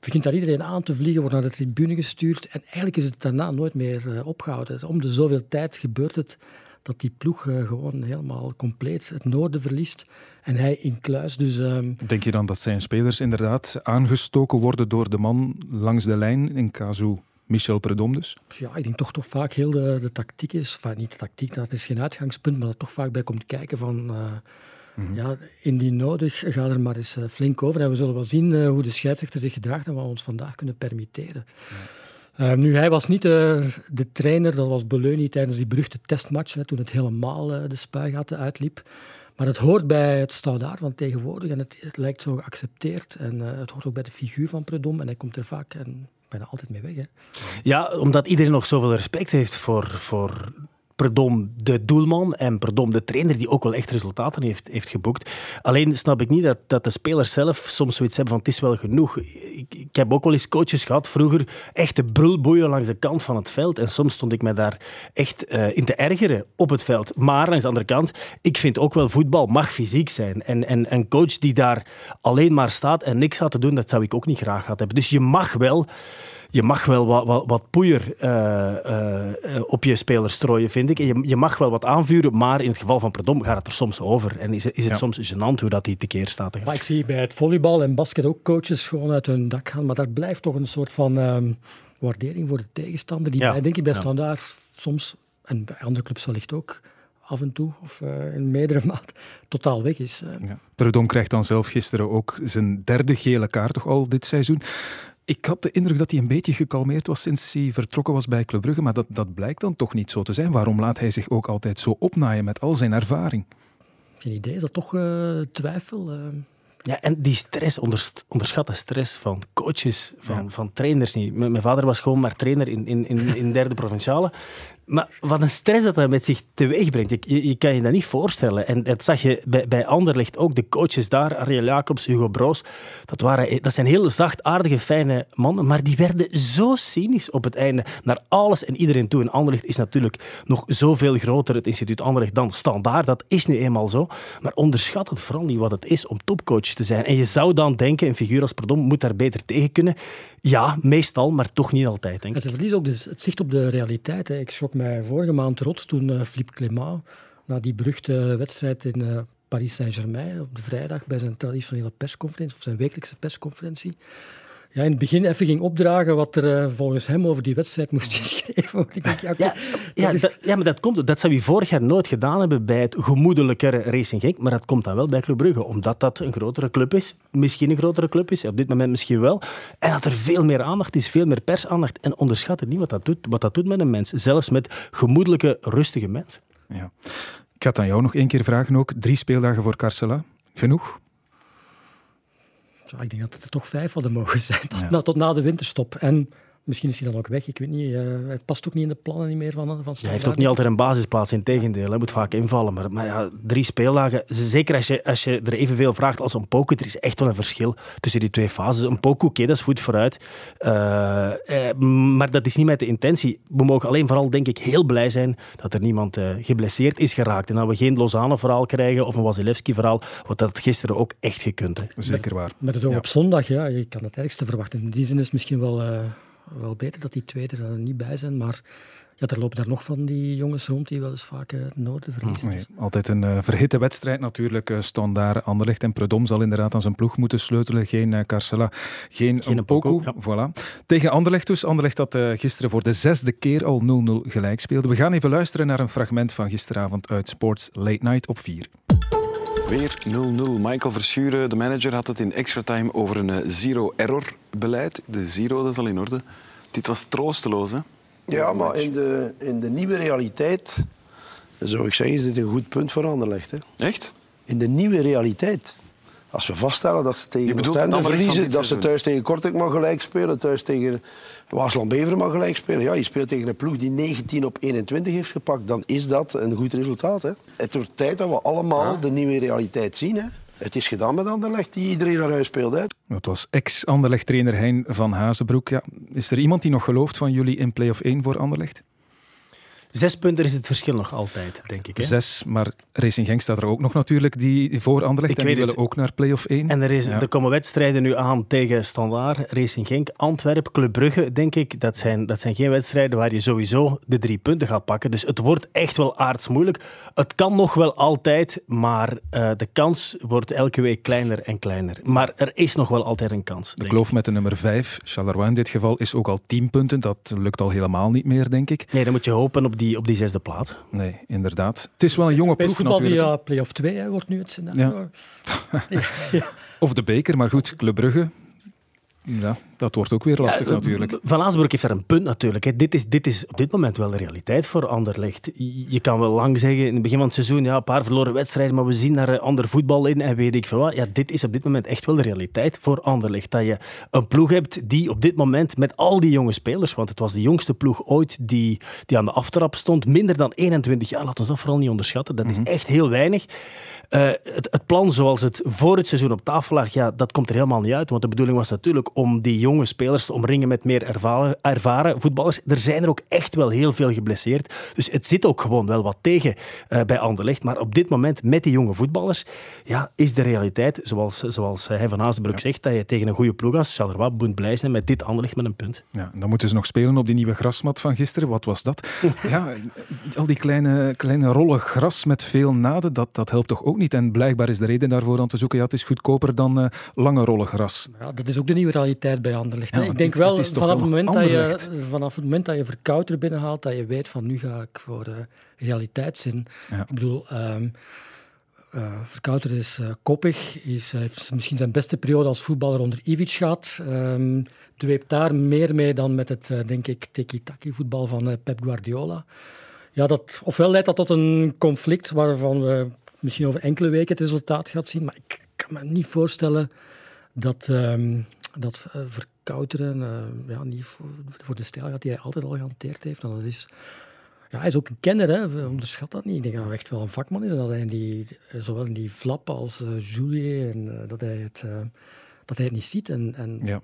begint daar iedereen aan te vliegen, wordt naar de tribune gestuurd. En eigenlijk is het daarna nooit meer uh, opgehouden. Om de zoveel tijd gebeurt het dat die ploeg uh, gewoon helemaal compleet het noorden verliest. En hij in kluis. Dus, um... Denk je dan dat zijn spelers inderdaad aangestoken worden door de man langs de lijn in Kazoo? Michel Predom dus? Ja, ik denk toch toch vaak heel de, de tactiek is, enfin, niet de tactiek, dat is geen uitgangspunt, maar dat toch vaak bij komt kijken van... Uh, Mhm. Ja, indien nodig, ga er maar eens eh, flink over. En we zullen wel zien hoe de scheidsrechter zich gedraagt en wat we ons vandaag kunnen permitteren. Ja. Uh, nu, hij was niet de, de trainer, dat was Beleuni tijdens die beruchte testmatch, hè, toen het helemaal de spuigaten uitliep. Maar het hoort bij het daar van tegenwoordig en het, lijkt zo geaccepteerd. En het hoort ook bij de figuur van Predom en hij komt er vaak en bijna altijd mee weg. Hè. Ja, omdat iedereen nog zoveel respect heeft voor, voor Perdom de doelman en Perdom de trainer die ook wel echt resultaten heeft, heeft geboekt. Alleen snap ik niet dat, dat de spelers zelf soms zoiets hebben van het is wel genoeg. Ik, ik heb ook wel eens coaches gehad vroeger, echte brulboeien langs de kant van het veld en soms stond ik mij daar echt uh, in te ergeren op het veld. Maar langs de andere kant, ik vind ook wel voetbal mag fysiek zijn. En, en een coach die daar alleen maar staat en niks gaat te doen, dat zou ik ook niet graag gehad hebben. Dus je mag wel je mag wel wat, wat, poeier uh, uh, op je spelers strooien, vind ik. En je, je mag wel wat aanvuren, maar in het geval van Predom gaat het er soms over. En is, is het ja. soms gênant hoe dat hij tekeer staat. Maar ik zie bij het volleybal en basket ook coaches gewoon uit hun dak gaan. Maar daar blijft toch een soort van um, waardering voor de tegenstander. Die ja. bij, denk ik bij ja. Standaard soms, en bij andere clubs wellicht ook, af en toe, of uh, in meerdere maat, totaal weg is. Uh. Ja. Prudhomme krijgt dan zelf gisteren ook zijn derde gele kaart toch al dit seizoen. Ik had de indruk dat hij een beetje gekalmeerd was sinds hij vertrokken was bij Club Brugge, maar dat, dat blijkt dan toch niet zo te zijn. Waarom laat hij zich ook altijd zo opnaaien met al zijn ervaring? Geen idee, is dat toch uh, twijfel? Ja, en die stress, onderschat de stress van coaches, van, van trainers niet. mijn vader was gewoon maar trainer in, in, in, in derde provinciale. Maar wat een stress dat dat met zich teweeg brengt, je, je kan je dat niet voorstellen. En dat zag je bij, bij Anderlecht ook. De coaches daar, Ariel Jacobs, Hugo Broos, dat, waren, dat zijn heel zachtaardige, fijne mannen, maar die werden zo cynisch op het einde naar alles en iedereen toe. En Anderlecht is natuurlijk nog zoveel groter, het instituut Anderlecht, dan standaard. Dat is nu eenmaal zo. Maar onderschat het vooral niet wat het is om topcoach te zijn. En je zou dan denken, een figuur als Perdom moet daar beter tegen kunnen. Ja, meestal, maar toch niet altijd, denk ik. Het verliest ook dus het zicht op de realiteit. Hè. Ik schrok mij vorige maand rot toen uh, Philippe Clément, na die beruchte wedstrijd in uh, Paris Saint-Germain, op de vrijdag bij zijn traditionele persconferentie, of zijn wekelijkse persconferentie, ja, in het begin even ging opdragen wat er uh, volgens hem over die wedstrijd moest geschreven worden. ja, ja, ja, dat, ja, maar dat komt. Dat zou we vorig jaar nooit gedaan hebben bij het gemoedelijkere Racing Genk. Maar dat komt dan wel bij Club Brugge, omdat dat een grotere club is. Misschien een grotere club is, op dit moment misschien wel. En dat er veel meer aandacht is, veel meer persaandacht. En onderschat het niet wat dat doet, wat dat doet met een mens. Zelfs met gemoedelijke, rustige mensen. Ja. Ik ga het aan jou nog één keer vragen ook. Drie speeldagen voor Carcela. Genoeg? Ik denk dat het er toch vijf hadden mogen zijn, tot, na, tot na de winterstop. En Misschien is hij dan ook weg, ik weet niet. Uh, hij past ook niet in de plannen niet meer van, van Hij heeft ook niet altijd een basisplaats, in tegendeel. Hij moet vaak invallen. Maar, maar ja, drie speeldagen, zeker als je, als je er evenveel vraagt als een Poku, er is echt wel een verschil tussen die twee fases. Een Poku, oké, dat is goed vooruit. Uh, eh, maar dat is niet met de intentie. We mogen alleen vooral, denk ik, heel blij zijn dat er niemand uh, geblesseerd is geraakt. En dat we geen Lozano-verhaal krijgen of een Wasilewski-verhaal, wat dat gisteren ook echt gekund. Hè. Zeker waar. Maar het ja. op zondag, ja, je kan het ergste verwachten. In die zin is misschien wel wel beter dat die twee er niet bij zijn. Maar ja, er lopen daar nog van die jongens rond die wel eens vaak uh, het noorden verliezen. Nee, altijd een uh, verhitte wedstrijd natuurlijk. Uh, daar Anderlecht en Predom zal inderdaad aan zijn ploeg moeten sleutelen. Geen uh, Carcela, geen, geen Poku. Voilà. Tegen Anderlecht dus. Anderlecht dat gisteren voor de zesde keer al 0-0 gelijk speelde. We gaan even luisteren naar een fragment van gisteravond uit Sports Late Night op 4. Weer 0-0. Michael Verschuren, de manager, had het in extra time over een zero-error beleid. De zero, dat is al in orde. Dit was troosteloos, hè? Ja, maar in de, in de nieuwe realiteit, zou ik zeggen, is dit een goed punt voor Anderlecht. Hè? Echt? In de nieuwe realiteit. Als we vaststellen dat ze tegen Oostende verliezen, dat ze thuis tegen Kortrijk mag gelijk spelen, thuis tegen Waasland-Bever mag gelijk spelen. Ja, je speelt tegen een ploeg die 19 op 21 heeft gepakt, dan is dat een goed resultaat. Hè? Het wordt tijd dat we allemaal de nieuwe realiteit zien. Hè? Het is gedaan met Anderlecht, die iedereen naar huis speelde. Dat was ex-Anderlecht-trainer Hein van Hazenbroek. Ja, is er iemand die nog gelooft van jullie in play-off 1 voor Anderlecht? Zes punten is het verschil nog altijd, denk ik. Hè? Zes, maar Racing Genk staat er ook nog natuurlijk, die voor Anderlecht. en die willen ook naar play-off 1. En er, is, er komen wedstrijden nu aan tegen Standaard, Racing Genk, Antwerpen, Club Brugge, denk ik. Dat zijn, dat zijn geen wedstrijden waar je sowieso de drie punten gaat pakken. Dus het wordt echt wel aardsmoeilijk. Het kan nog wel altijd, maar uh, de kans wordt elke week kleiner en kleiner. Maar er is nog wel altijd een kans. De kloof met de nummer 5, Charleroi in dit geval, is ook al 10 punten. Dat lukt al helemaal niet meer, denk ik. Nee, dan moet je hopen op die die, op die zesde plaats. Nee, inderdaad. Het is wel een jonge ploeg natuurlijk. via play-off 2 wordt nu het scenario. Ja. of de beker, maar goed, Club Brugge. Ja, dat wordt ook weer lastig natuurlijk. Van Aasbroek heeft daar een punt natuurlijk. Dit, is, dit is op dit moment wel de realiteit voor Anderlecht. Je kan wel lang zeggen, in het begin van het seizoen, ja, een paar verloren wedstrijden, maar we zien daar ander voetbal in en weet ik veel wat. Ja, dit is op dit moment echt wel de realiteit voor Anderlecht. Dat je een ploeg hebt die op dit moment met al die jonge spelers, want het was de jongste ploeg ooit die, die aan de aftrap stond, minder dan 21 jaar, laten we dat vooral niet onderschatten. Dat is mhm. echt heel weinig. Uh, het, het, plan zoals het voor het seizoen op tafel lag, ja, dat komt er helemaal niet uit. Want de bedoeling was natuurlijk om die jonge spelers te omringen met meer ervaren, ervaren voetballers. Er zijn er ook echt wel heel veel geblesseerd. Dus het zit ook gewoon wel wat tegen uh, bij Anderlecht. Maar op dit moment, met die jonge voetballers, ja, is de realiteit, zoals, zoals hij van Hazenbroek zegt, dat je tegen een goede ploeg als Charleroi moet blij zijn met dit Anderlecht met een punt. Ja, dan moeten ze nog spelen op die nieuwe grasmat van gisteren. Wat was dat? ja, al die kleine, kleine rollen gras met veel naden, dat, dat helpt toch ook niet? En blijkbaar is de reden daarvoor aan te zoeken, ja, het is goedkoper dan uh, lange rollen gras. Ja, dat is ook de nieuwe realiteit bij Anderlecht. ik denk wel, vanaf, het moment dat je, vanaf het moment dat je Verkouter binnenhaalt, dat je weet van nu ga ik voor uh, realiteitszin. Ik bedoel, um, uh, Verkouter is uh, koppig, is, heeft misschien zijn beste periode als voetballer onder Ivic gehad. Um, dweept daar meer mee dan met het, denk ik, tiki-taki voetbal van Pep Guardiola. Ja, dat, ofwel leidt dat tot een conflict waarvan we misschien over enkele weken het resultaat gaat zien, maar ik kan me niet voorstellen dat, um, dat uh, verkouteren uh, ja, niet voor, voor, de stijl die hij altijd al gehanteerd heeft. En dat is, ja, hij is ook een kenner, hè. onderschat dat niet. Ik denk dat hij echt wel een vakman is en dat hij in die, zowel in die flap als uh, Julie, en, dat, hij het, dat hij het niet ziet. En, en ja.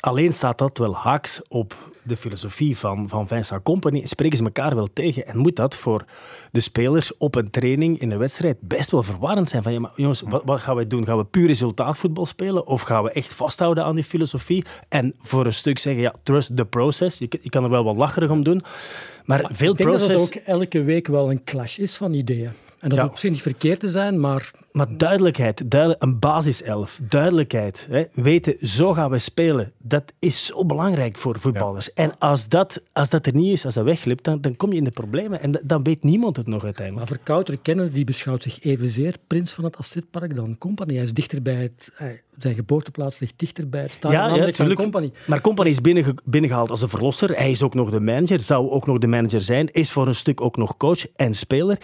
Alleen staat dat wel haaks op de filosofie van, van Vincent Company. Spreken ze elkaar wel tegen en moet dat voor de spelers op een training in een wedstrijd best wel verwarrend zijn. Van, ja, maar jongens, wat, wat, gaan we doen? Gaan we puur resultaatvoetbal spelen of gaan we echt vasthouden aan die filosofie en voor een stuk zeggen, ja, trust the process. Je, je kan er wel wat lacherig om doen. Maar, maar veel ik denk process... dat het ook elke week wel een clash is van ideeën. En dat ja. hoeft op zich niet verkeerd te zijn, maar... Maar duidelijkheid, duidelijk, een basiself, duidelijkheid. Hè, weten, zo gaan we spelen. Dat is zo belangrijk voor voetballers. Ja. En als dat, als dat er niet is, als dat wegglipt, dan, dan kom je in de problemen. En dan weet niemand het nog uiteindelijk. Maar Verkouter kennen, die beschouwt zich evenzeer prins van het Astridpark dan Company. Hij is dichter bij het... zijn geboorteplaats ligt dichter bij het stadion ja, ja, van Company. Maar Company is binnenge, binnengehaald als een verlosser. Hij is ook nog de manager, zou ook nog de manager zijn. Is voor een stuk ook nog coach en speler.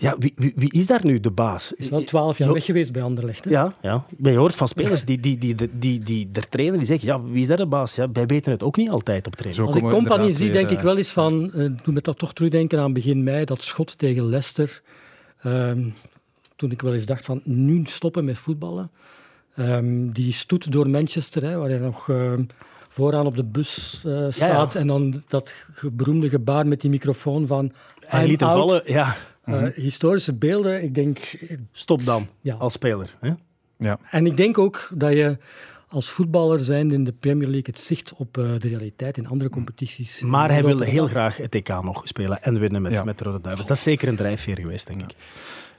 Ja, wie, wie, wie, is daar nu de baas? Is wel twaalf jaar weg geweest bij Anderlecht. Hè? Ja, ja. Maar je hoort van spelers die, die, die, die, die, die er trainen, die zeggen, ja, wie is daar de baas? Ja, wij weten het ook niet altijd op training. Als ik compagnie zie, denk ik wel eens van, uh, doe me dat toch terugdenken aan begin mei, dat schot tegen Leicester. Um, toen ik wel eens dacht van, nu stoppen met voetballen. Um, die stoet door Manchester, hè, waar hij nog... Uh, vooraan op de bus uh, staat ja, ja. en dan dat beroemde gebaar met die microfoon van hij liet hem vallen, ja. Uh, historische beelden, ik denk... Stop dan, ja. als speler. Hè? Ja. En ik denk ook dat je als voetballer zijn in de Premier League het zicht op uh, de realiteit in andere competities. Maar hij wilde heel graag het EK nog spelen en winnen met, ja. met de Rode Duivels. Dat is zeker een drijfveer geweest, denk ik.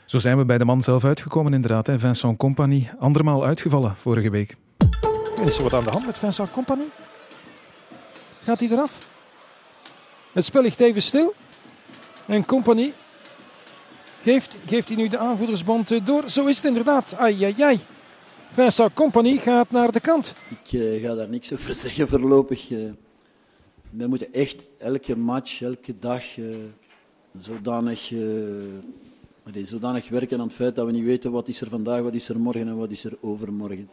Zo zijn we bij de man zelf uitgekomen, inderdaad. Hè. Vincent Company, andermaal uitgevallen vorige week. Is er wat aan de hand met Vincent Company? Gaat hij eraf? Het spel ligt even stil. En Company geeft, geeft hij nu de aanvoerdersband door. Zo is het inderdaad. Ai, ai, ai. Company gaat naar de kant. Ik uh, ga daar niks over zeggen voorlopig. Uh, we moeten echt elke match, elke dag zodanig, zodanig werken aan het feit dat we niet weten wat is er vandaag, wat is er morgen en wat is er overmorgen.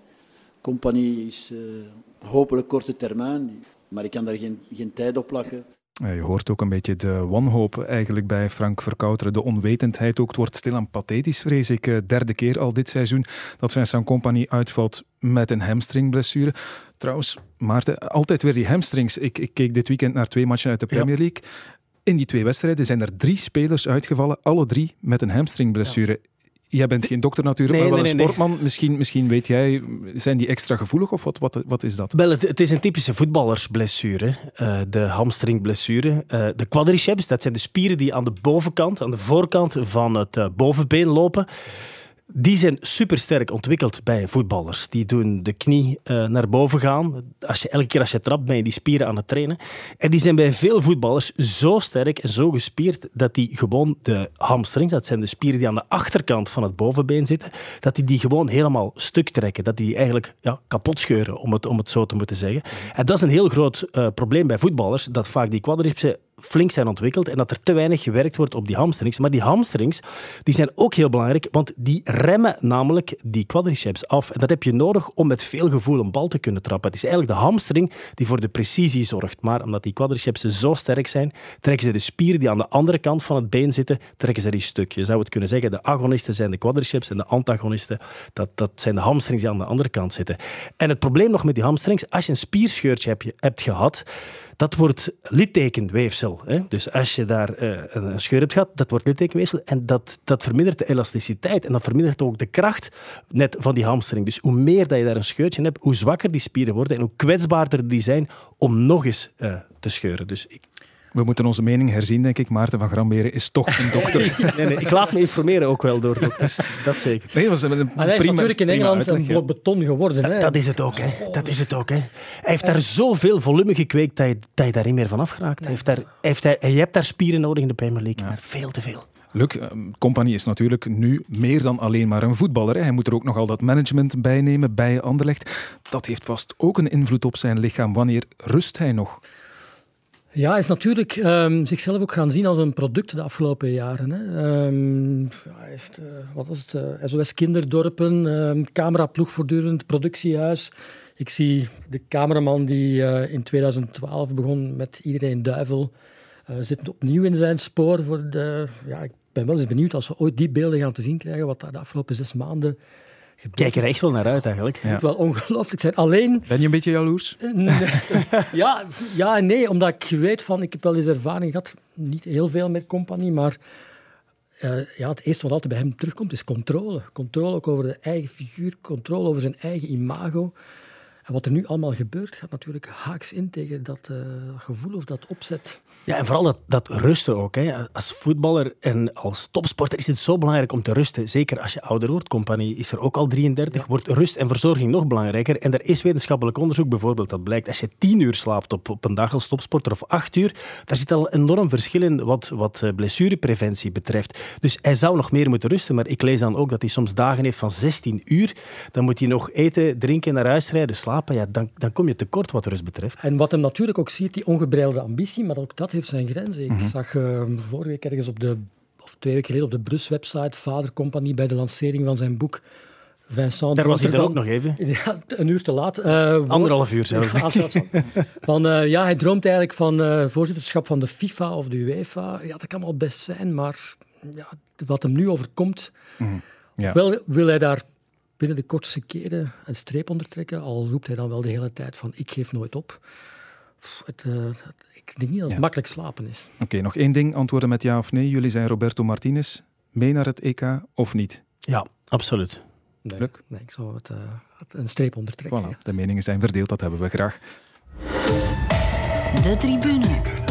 Company is hopelijk korte termijn, maar ik kan daar geen, geen tijd op plakken. Je hoort ook een beetje de wanhoop eigenlijk bij Frank Verkouteren. De onwetendheid ook. Het wordt stilaan pathetisch, vrees ik. Eh, derde keer al dit seizoen dat Vincent Company uitvalt met een hamstringblessure. Trouwens, Maarten, altijd weer die hamstrings. Ik, ik keek dit weekend naar twee matchen uit de Premier League. In die twee wedstrijden zijn er drie spelers uitgevallen, alle drie met een hamstringblessure. Ja. Jij bent geen dokter natuurlijk, nee, maar wel nee, een sportman. Misschien, misschien weet jij, zijn die extra gevoelig of wat, wat, wat is dat? Wel, het, het is een typische voetballersblessure. Uh, de hamstringblessure. Uh, de quadriceps, dat zijn de spieren die aan de bovenkant, aan de voorkant van het uh, bovenbeen lopen. Die zijn supersterk ontwikkeld bij voetballers. Die doen de knie uh, naar boven gaan. Als je, elke keer als je trapt, ben je die spieren aan het trainen. En die zijn bij veel voetballers zo sterk en zo gespierd dat die gewoon de hamstrings, dat zijn de spieren die aan de achterkant van het bovenbeen zitten, dat die die gewoon helemaal stuk trekken. Dat die eigenlijk ja, kapot scheuren, om het, om het zo te moeten zeggen. En dat is een heel groot uh, probleem bij voetballers, dat vaak die quadricepsen flink zijn ontwikkeld en dat er te weinig gewerkt wordt op die hamstrings. Maar die hamstrings die zijn ook heel belangrijk, want die remmen namelijk die quadriceps af. En dat heb je nodig om met veel gevoel een bal te kunnen trappen. Het is eigenlijk de hamstring die voor de precisie zorgt. Maar omdat die quadriceps zo sterk zijn, trekken ze de spieren die aan de andere kant van het been zitten, trekken ze die stuk. Je zou het kunnen zeggen, de agonisten zijn de quadriceps en de antagonisten, dat, dat zijn de hamstrings die aan de andere kant zitten. En het probleem nog met die hamstrings, als je een spierscheurtje hebt, hebt gehad, dat wordt littekenweefsel. Hè? Dus als je daar uh, een scheur hebt gehad, dat wordt littekenweefsel en dat, dat vermindert de elasticiteit en dat vermindert ook de kracht net van die hamstring. Dus hoe meer dat je daar een scheurtje hebt, hoe zwakker die spieren worden en hoe kwetsbaarder die zijn om nog eens uh, te scheuren. Dus ik, We moeten onze mening herzien, denk ik. Maarten van Gramberen is toch een dokter. nee, nee, ik laat me informeren ook wel door dokters. Dat zeker. Nee, was een maar hij is natuurlijk in Engeland een blok beton geworden. Dat, hè? dat is het ook. Hè. Dat is het ook. Hè. Hij heeft daar zoveel volume gekweekt dat je, dat je daar niet meer van afgeraakt. Hij heeft daar, hij heeft daar, je hebt daar spieren nodig in de Premier League, maar veel te veel. Luc, Company is natuurlijk nu meer dan alleen maar een voetballer. Hè. Hij moet er ook nog al dat management bij nemen bij Anderlecht. Dat heeft vast ook een invloed op zijn lichaam. Wanneer rust hij nog? Ja, is natuurlijk um, zichzelf ook gaan zien als een product de afgelopen jaren. Hè. Um, hij heeft, uh, wat was het, uh, SOS Kinderdorpen, um, cameraploeg voortdurend, productiehuis. Ik zie de cameraman die uh, in 2012 begon met Iedereen Duivel, zit opnieuw in zijn spoor. Voor de, ja, ik ben wel eens benieuwd als we ooit die beelden gaan te zien krijgen, wat daar de afgelopen zes maanden Kijk er echt wel naar uit eigenlijk. Het moet wel ongelooflijk zijn. Alleen... Ben je een beetje jaloers? ja, ja en nee, omdat ik weet van... Ik heb wel eens ervaring gehad, niet heel veel met compagnie, maar... Uh, ja, het eerste wat altijd bij hem terugkomt is controle. Controle ook over de eigen figuur, controle over zijn eigen imago. En wat er nu allemaal gebeurt, gaat natuurlijk haaks in tegen dat uh, gevoel of dat opzet. Ja, en vooral dat, dat rusten ook. Hè. Als voetballer en als topsporter is het zo belangrijk om te rusten. Zeker als je ouder wordt. Compagnie is er ook al 33. Wordt rust en verzorging nog belangrijker. En er is wetenschappelijk onderzoek bijvoorbeeld dat blijkt. Als je tien uur slaapt op, op een dag als topsporter of acht uur, daar zit al een enorm verschil in wat, wat eh, blessurepreventie betreft. Dus hij zou nog meer moeten rusten. Maar ik lees dan ook dat hij soms dagen heeft van 16 uur. Dan moet hij nog eten, drinken, naar huis rijden, slapen. Ja, dan, dan kom je tekort wat rust betreft. En wat hem natuurlijk ook ziet, die ongebreidelde ambitie, maar ook dat heeft zijn grenzen. Ik mm-hmm. zag uh, vorige week ergens op de, of twee weken geleden op de Brus-website, Vadercompagnie, bij de lancering van zijn boek. Vincent Daar was hij er ook nog even. Ja, een uur te laat. Uh, Anderhalf uur zelfs. van, uh, ja, hij droomt eigenlijk van uh, voorzitterschap van de FIFA of de UEFA. Ja, dat kan wel best zijn, maar ja, wat hem nu overkomt, ja. wel wil hij daar binnen de kortste keren een streep onder trekken. Al roept hij dan wel de hele tijd van ik geef nooit op. Het, ik denk niet dat het makkelijk slapen is. Oké, nog één ding. Antwoorden met ja of nee. Jullie zijn Roberto Martinez. Mee naar het EK of niet? Ja, absoluut. Nee, nee ik zou het, uh, een streep ondertrekken. Voilà, de meningen zijn verdeeld, dat hebben we graag. De tribune.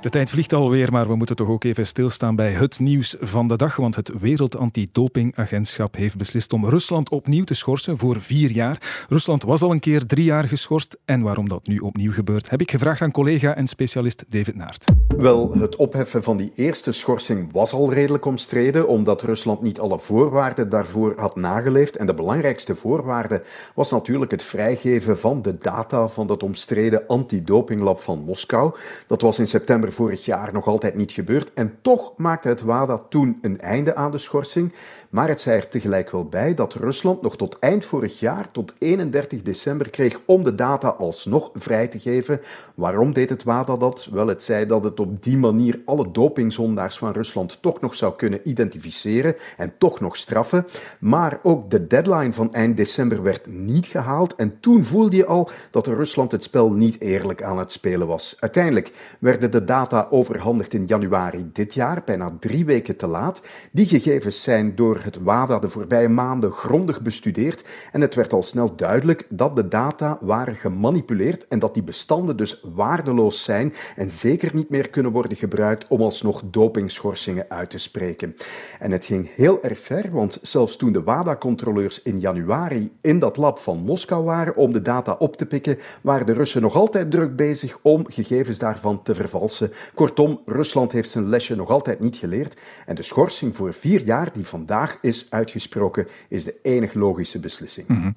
De tijd vliegt alweer, maar we moeten toch ook even stilstaan bij het nieuws van de dag. Want het Wereld Antidopingagentschap heeft beslist om Rusland opnieuw te schorsen voor vier jaar. Rusland was al een keer drie jaar geschorst. En waarom dat nu opnieuw gebeurt, heb ik gevraagd aan collega en specialist David Naert. Wel, het opheffen van die eerste schorsing was al redelijk omstreden, omdat Rusland niet alle voorwaarden daarvoor had nageleefd. En de belangrijkste voorwaarde was natuurlijk het vrijgeven van de data van dat omstreden antidopinglab van Moskou. Dat was in september vorig jaar nog altijd niet gebeurd. En toch maakte het WADA toen een einde aan de schorsing. Maar het zei er tegelijk wel bij dat Rusland nog tot eind vorig jaar, tot 31 december, kreeg om de data alsnog vrij te geven. Waarom deed het WADA dat? Wel, het zei dat het op die manier alle dopingzondaars van Rusland toch nog zou kunnen identificeren en toch nog straffen. Maar ook de deadline van eind december werd niet gehaald. En toen voelde je al dat Rusland het spel niet eerlijk aan het spelen was. Uiteindelijk werden de data overhandigd in januari dit jaar, bijna drie weken te laat. Die gegevens zijn door het WADA de voorbije maanden grondig bestudeerd en het werd al snel duidelijk dat de data waren gemanipuleerd en dat die bestanden dus waardeloos zijn en zeker niet meer kunnen worden gebruikt om alsnog dopingschorsingen uit te spreken. En het ging heel erg ver, want zelfs toen de WADA-controleurs in januari in dat lab van Moskou waren om de data op te pikken, waren de Russen nog altijd druk bezig om gegevens daarvan te vervalsen. Kortom, Rusland heeft zijn lesje nog altijd niet geleerd en de schorsing voor vier jaar die vandaag is uitgesproken, is de enig logische beslissing. Mm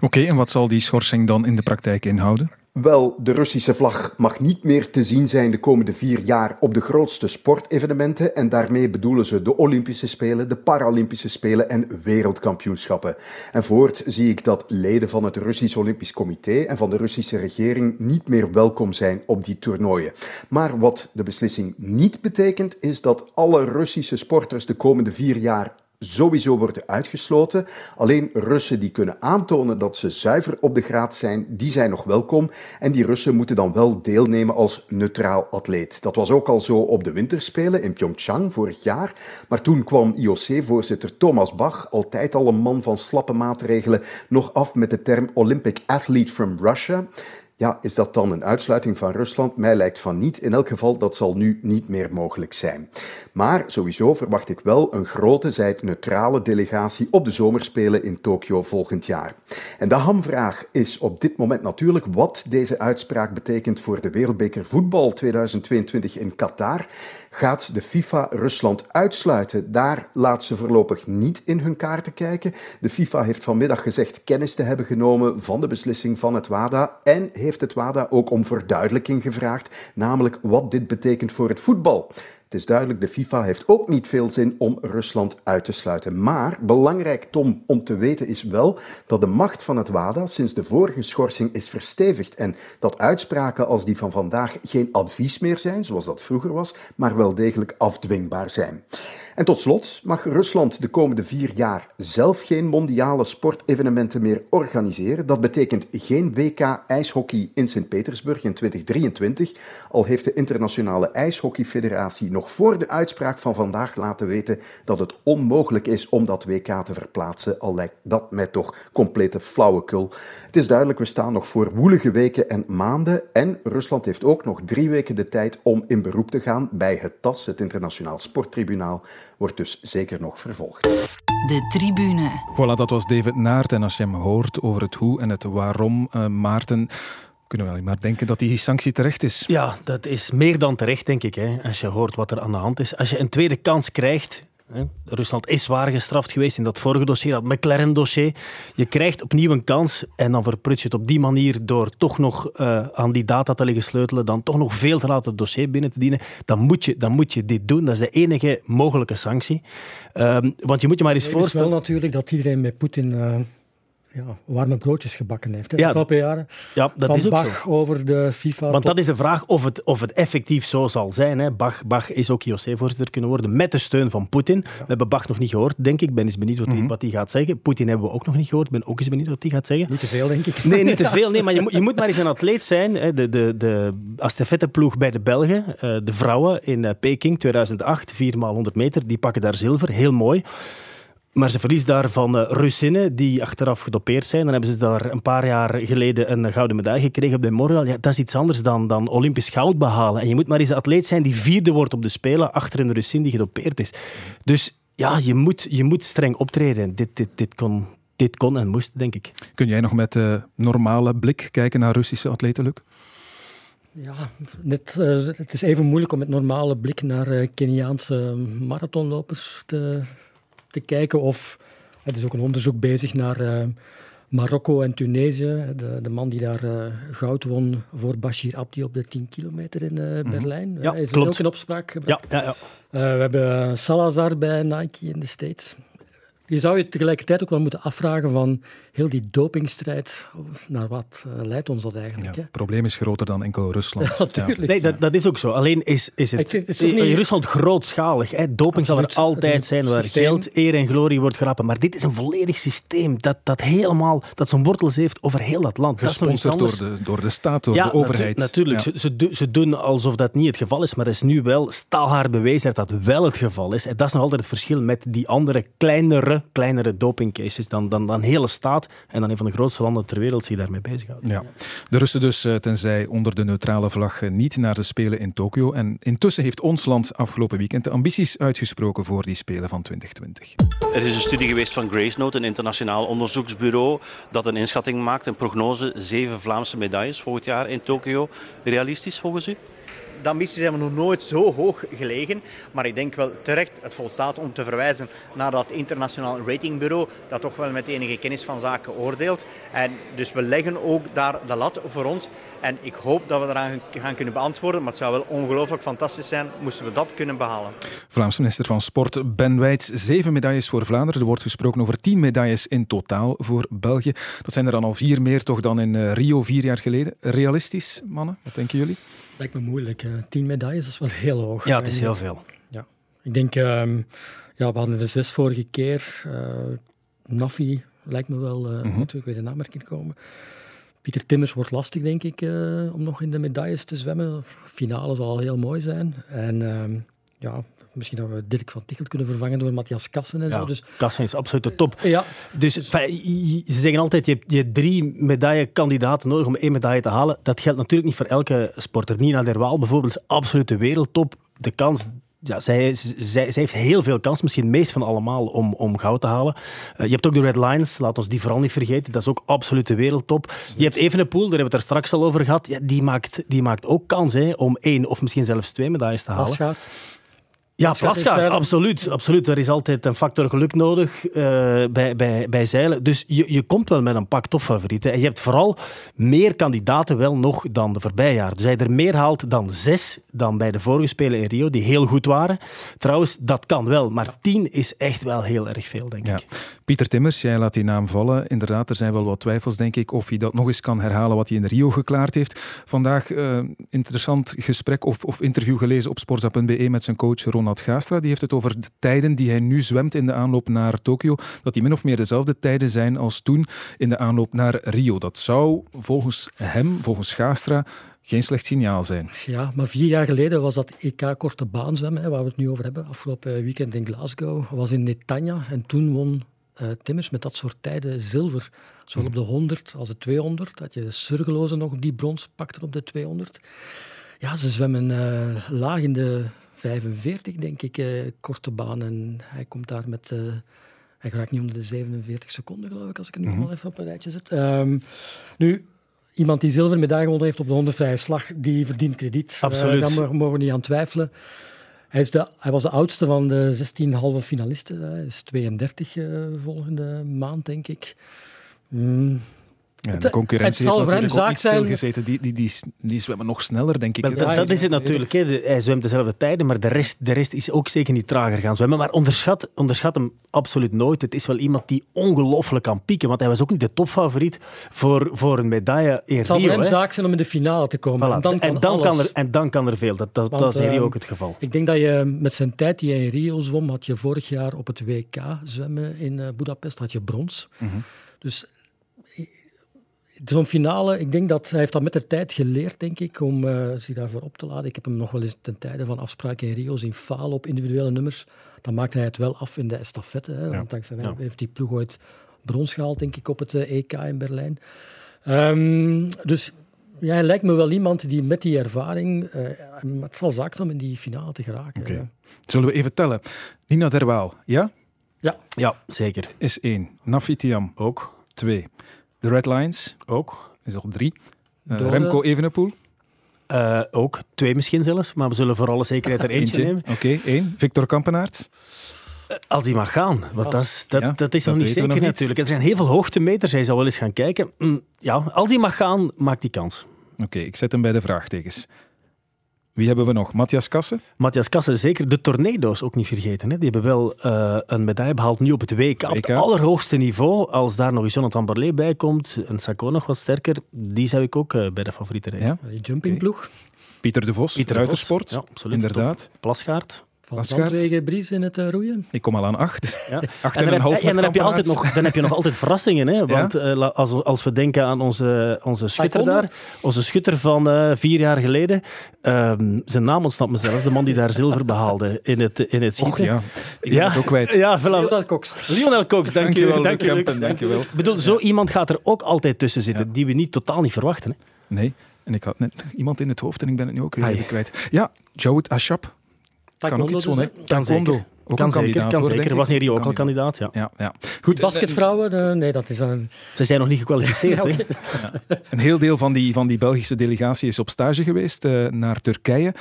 Oké, en wat zal die schorsing dan in de praktijk inhouden? Wel, de Russische vlag mag niet meer te zien zijn de komende vier jaar op de grootste sportevenementen. En daarmee bedoelen ze de Olympische Spelen, de Paralympische Spelen en wereldkampioenschappen. En voort zie ik dat leden van het Russisch Olympisch Comité en van de Russische regering niet meer welkom zijn op die toernooien. Maar wat de beslissing niet betekent, is dat alle Russische sporters de komende vier jaar sowieso worden uitgesloten. Alleen Russen die kunnen aantonen dat ze zuiver op de graad zijn, die zijn nog welkom. En die Russen moeten dan wel deelnemen als neutraal atleet. Dat was ook al zo op de winterspelen in Pyeongchang vorig jaar. Maar toen kwam IOC-voorzitter Thomas Bach, altijd al een man van slappe maatregelen, nog af met de term Olympic Athlete from Russia. Ja, is dat dan een uitsluiting van Rusland? Mij lijkt van niet. In elk geval, dat zal nu niet meer mogelijk zijn. Maar sowieso verwacht ik wel een grote, zij neutrale delegatie op de zomerspelen in Tokio volgend jaar. En de hamvraag is op dit moment natuurlijk wat deze uitspraak betekent voor de Wereldbeker Voetbal 2022 in Qatar. Gaat de FIFA Rusland uitsluiten? Daar laat ze voorlopig niet in hun kaarten kijken. De FIFA heeft vanmiddag gezegd kennis te hebben genomen van de beslissing van het WADA en heeft het WADA ook om verduidelijking gevraagd, namelijk wat dit betekent voor het voetbal. Het is duidelijk, de FIFA heeft ook niet veel zin om Rusland uit te sluiten. Maar belangrijk, Tom, om te weten is wel dat de macht van het WADA sinds de vorige schorsing is verstevigd. En dat uitspraken als die van vandaag geen advies meer zijn, zoals dat vroeger was, maar wel degelijk afdwingbaar zijn. En tot slot mag Rusland de komende vier jaar zelf geen mondiale sportevenementen meer organiseren. Dat betekent geen WK ijshockey in Sint-Petersburg in 2023, al heeft de Internationale IJshockeyfederatie nog voor de uitspraak van vandaag laten weten dat het onmogelijk is om dat WK te verplaatsen, al lijkt dat mij toch complete flauwekul. Het is duidelijk, we staan nog voor woelige weken en maanden en Rusland heeft ook nog drie weken de tijd om in beroep te gaan bij het TAS, het Internationaal Sporttribunaal, wordt dus zeker nog vervolgd. De tribune. Voilà, dat was David Naert. En als je hem hoort over het hoe en het waarom, uh, Maarten, kunnen we alleen maar denken dat die sanctie terecht is. Ja, dat is meer dan terecht, denk ik. Hè, als je hoort wat er aan de hand is. Als je een tweede kans krijgt, Rusland is zwaar gestraft geweest in dat vorige dossier, dat McLaren-dossier. Je krijgt opnieuw een kans en dan verprut je het op die manier door toch nog uh, aan die data te liggen sleutelen, dan toch nog veel te laten het dossier binnen te dienen. Dan moet je, dan moet je dit doen. Dat is de enige mogelijke sanctie. Uh, want je moet je maar eens nee, voorstellen... Het is wel natuurlijk dat iedereen met Poetin... Uh ja, warme broodjes gebakken heeft. Hè, de ja, afgelopen jaren. Ja, dat Van is ook Bach zo. over de FIFA. Want dat is de vraag of het, of het effectief zo zal zijn. Hè. Bach, Bach is ook IOC-voorzitter kunnen worden met de steun van Poetin. Ja. We hebben Bach nog niet gehoord, denk ik. Ik ben eens benieuwd wat hij mm -hmm. gaat zeggen. Poetin hebben we ook nog niet gehoord. Ik ben ook eens benieuwd wat hij gaat zeggen. Niet te veel, denk ik. Nee, niet te veel. Nee, maar je, je moet maar eens een atleet zijn. Hè. De, de, de bij de Belgen, de vrouwen in Peking 2008, 4 x 100 meter, die pakken daar zilver. Heel mooi. Maar ze verliest daar van uh, Russinnen die achteraf gedopeerd zijn. Dan hebben ze daar een paar jaar geleden een gouden medaille gekregen op de Memorial. Ja, dat is iets anders dan, dan Olympisch goud behalen. En je moet maar eens een atleet zijn die vierde wordt op de Spelen achter een Russin die gedopeerd is. Dus ja, je moet, je moet streng optreden. Dit, dit, dit, kon, dit kon en moest, denk ik. Kun jij nog met uh, normale blik kijken naar Russische atleten, Luc? Ja, net, uh, het is even moeilijk om met normale blik naar uh, Keniaanse marathonlopers te te kijken of... Er is ook een onderzoek bezig naar uh, Marokko en Tunesië. De, de man die daar uh, goud won voor Bashir Abdi op de 10 kilometer in uh, Berlijn. Mm -hmm. Ja, is klopt. ook in opspraak gebracht. Ja, ja, ja. we hebben Salazar bij Nike in de States. Je zou je tegelijkertijd ook wel moeten afvragen van heel die dopingstrijd, naar wat uh, leidt ons dat eigenlijk? Ja, het probleem is groter dan enkel Rusland. Ja, natuurlijk. Ja. Nee, dat, dat, is ook zo. Alleen is, is het, het is in niet... Rusland grootschalig. Hè. Doping zal er altijd zijn waar systeem. geld, eer en glorie wordt grappen. Maar dit is een volledig systeem dat, dat helemaal dat zijn wortels heeft over heel dat land. Gesponsord door de, door de staat, door ja, de overheid. Natu natuurlijk. Ze, ze, do, ze, doen alsof dat niet het geval is, maar het is nu wel staalhaar bewezen dat dat wel het geval is. En dat is nog altijd het verschil met die andere kleinere, kleinere dopingcases dan, dan, dan hele staat en dan een van de grootste landen ter wereld zich daarmee bezighoudt. Ja. De Russen dus, tenzij onder de neutrale vlag, niet naar de Spelen in Tokio. En intussen heeft ons land afgelopen weekend de ambities uitgesproken voor die Spelen van 2020. Er is een studie geweest van Grace Note, een internationaal onderzoeksbureau, dat een inschatting maakt, een prognose, zeven Vlaamse medailles volgend jaar in Tokio. Realistisch volgens u? De ambities hebben nog nooit zo hoog gelegen. Maar ik denk wel terecht, het volstaat om te verwijzen naar dat internationaal ratingbureau dat toch wel met enige kennis van zaken oordeelt. En dus we leggen ook daar de lat voor ons. En ik hoop dat we eraan gaan kunnen beantwoorden. Maar het zou wel ongelooflijk fantastisch zijn moesten we dat kunnen behalen. Vlaams minister van Sport Ben Wijts, zeven medailles voor Vlaanderen. Er wordt gesproken over tien medailles in totaal voor België. Dat zijn er dan al vier meer toch dan in Rio vier jaar geleden. Realistisch, mannen? Wat denken jullie? Lijkt me moeilijk. Uh, tien medailles is wel heel hoog. Ja, het is heel veel. Ja. Ik denk, um, ja, we hadden de zes vorige keer. Uh, Nafi lijkt me wel uh, mm -hmm. weet de naam maar komen. Pieter Timmers wordt lastig, denk ik, om nog in de medailles te zwemmen. Finale zal heel mooi zijn. En um, ja, misschien dat we Dirk van Tichelt kunnen vervangen door Matthias Kassen en ja, zo. Dus, Kassen is absoluut de top. Ja. Dus, dus ze zeggen altijd, je hebt, je hebt drie medaillekandidaten nodig om één medaille te halen. Dat geldt natuurlijk niet voor elke sporter. Nina Derwaal bijvoorbeeld is absoluut de wereldtop. De kans ja, zij, zij, zij, heeft heel veel kans, misschien het meest van allemaal, om, om goud te halen. Uh, je hebt ook de Red Lions, laat ons die vooral niet vergeten. Dat is ook absoluut de wereldtop. Je hebt Evenepoel, daar hebben we het er straks al over gehad. Ja, die, maakt, die maakt ook kans hè, om één of misschien zelfs twee medailles te halen. Ja, plasgaard, absoluut, absoluut. Er is altijd een factor geluk nodig uh, bij, bij, bij zeilen. Dus je, je komt wel met een pak topfavorieten. En je hebt vooral meer kandidaten wel nog dan de voorbije jaar. Dus hij er meer haalt dan zes dan bij de vorige Spelen in Rio, die heel goed waren. Trouwens, dat kan wel. Maar tien is echt wel heel erg veel, denk ja. ik. Pieter Timmers, jij laat die naam vallen. Inderdaad, er zijn wel wat twijfels, denk ik, of hij dat nog eens kan herhalen wat hij in Rio geklaard heeft. Vandaag uh, interessant gesprek of, of interview gelezen op sportza.be met zijn coach Ronald Gastra. Die heeft het over de tijden die hij nu zwemt in de aanloop naar Tokio. Dat die min of meer dezelfde tijden zijn als toen in de aanloop naar Rio. Dat zou volgens hem, volgens Gastra, geen slecht signaal zijn. Ja, maar vier jaar geleden was dat EK korte baan zwemmen, waar we het nu over hebben. Afgelopen weekend in Glasgow was in Netanya en toen won uh, Timmers met dat soort tijden zilver. Zowel op de 100 als de 200. Dat je Surgeloze nog die brons pakte op de 200. Ja, ze zwemmen uh, laag in de 45, denk ik, uh, korte baan. En hij komt daar met... Uh, hij raakt niet onder de 47 seconden, geloof ik, als ik het nu mm -hmm. even op een rijtje zet. Um, nu, iemand die zilveren medaille gewonnen heeft op de 100 vrije slag, die verdient krediet. Absoluut. Uh, daar mogen we niet aan twijfelen. Hij, is de, hij was de oudste van de 16 halve finalisten. Hij is 32 volgende maand, denk ik. Mm. Ja, de concurrentie het, het heeft natuurlijk ook niet stilgezeten. Die, die, die, die zwemmen nog sneller, denk ik. Maar dat, dat is het natuurlijk. Hè. Hij zwemt dezelfde tijden, maar de rest, de rest is ook zeker niet trager gaan zwemmen. Maar onderschat, onderschat hem absoluut nooit. Het is wel iemand die ongelooflijk kan pieken, want hij was ook niet de topfavoriet voor, voor een medaille in Het zal voor hem zaak zijn om in de finale te komen. Voilà. En dan, kan, en, dan alles. kan er, en dan kan er veel. Dat, dat, Want, dat is in Rio uh, ook het geval. Ik denk dat je met zijn tijd die hij in Rio zwom, had je vorig jaar op het WK zwemmen in uh, Budapest, had je brons. Mm -hmm. Dus zo'n finale, ik denk dat hij heeft dat met de tijd geleerd, denk ik, om uh, zich daarvoor op te laden. Ik heb hem nog wel eens ten tijde van afspraken in Rio zien falen op individuele nummers. Dan maakte hij het wel af in de estafette. Hè. Want dankzij ja. heeft die ploeg ooit brons gehaald, denk ik, op het uh, EK in Berlijn. Um, dus ja, hij lijkt me wel iemand die met die ervaring... Uh, het zal zaak zijn om in die finale te geraken. Okay. Ja. Zullen we even tellen? Nina Derwaal, ja? Ja. Ja, zeker. Is één. Nafitiam. Ook. Twee. De Red Lions. Ook. Is al drie. Uh, Remco Evenepoel. Uh, ook. Twee misschien zelfs. Maar we zullen voor alle zekerheid er eentje, nemen. Oké, okay, één. Victor Kampenaerts. Uh, als hij mag gaan. Want oh. dat is, dat, ja, dat is dat nog niet zeker nog natuurlijk. Er zijn heel veel hoogtemeters. Hij zal wel eens gaan kijken. Mm, ja, als hij mag gaan, maakt hij kans. Oké, okay, ik zet hem bij de vraagtekens. Wie hebben we nog? Matthias Kassen? Matthias Kassen, zeker. De Tornado's ook niet vergeten. Hè. Die hebben wel uh, een medaille behaald nu op het WK. Op het allerhoogste niveau. Als daar nog eens Jonathan Barlet bij komt, en Sacco nog wat sterker, die zou ik ook uh, bij de favorieten rijden. Ja? Die jumpingploeg. Okay. Pieter de Vos, Pieter ruitersport. Ja, absoluut. Inderdaad. Top. Plasgaard. Van Zandwegen, Bries in het uh, roeien. Ik kom al aan acht. Ja. acht en, een half heb, en dan heb, je altijd nog, dan heb je nog altijd verrassingen. Hè? Want ja? uh, als, als we denken aan onze, onze schutter daar, onze schutter van uh, vier jaar geleden, um, zijn naam ontsnapt me zelfs, de man die daar zilver behaalde in het, in het schieten. Och, ja, ik ben ja, het ook kwijt. Ja, voilà. Lionel Cox. Lionel Cox, dank, dank je wel. Dank je, Kempen, dank je wel. Ik bedoel, zo iemand gaat er ook altijd tussen zitten, ja. die we niet totaal niet verwachten. Hè? Nee, en ik had net iemand in het hoofd en ik ben het nu ook weer kwijt. Ja, Jawed Ashap. Kan ook iets dus, wonen. Kan zeker. Ook kan zeker, kan hoor, zeker. Was hier ook al kandidaat, ja. ja, ja. Goed, Basketvrouwen, uh, nee, dat is een... Ze zijn nog niet gekwalificeerd, ja, okay. hè? Ja. Een heel deel van die, van die Belgische delegatie is op stage geweest uh, naar Turkije.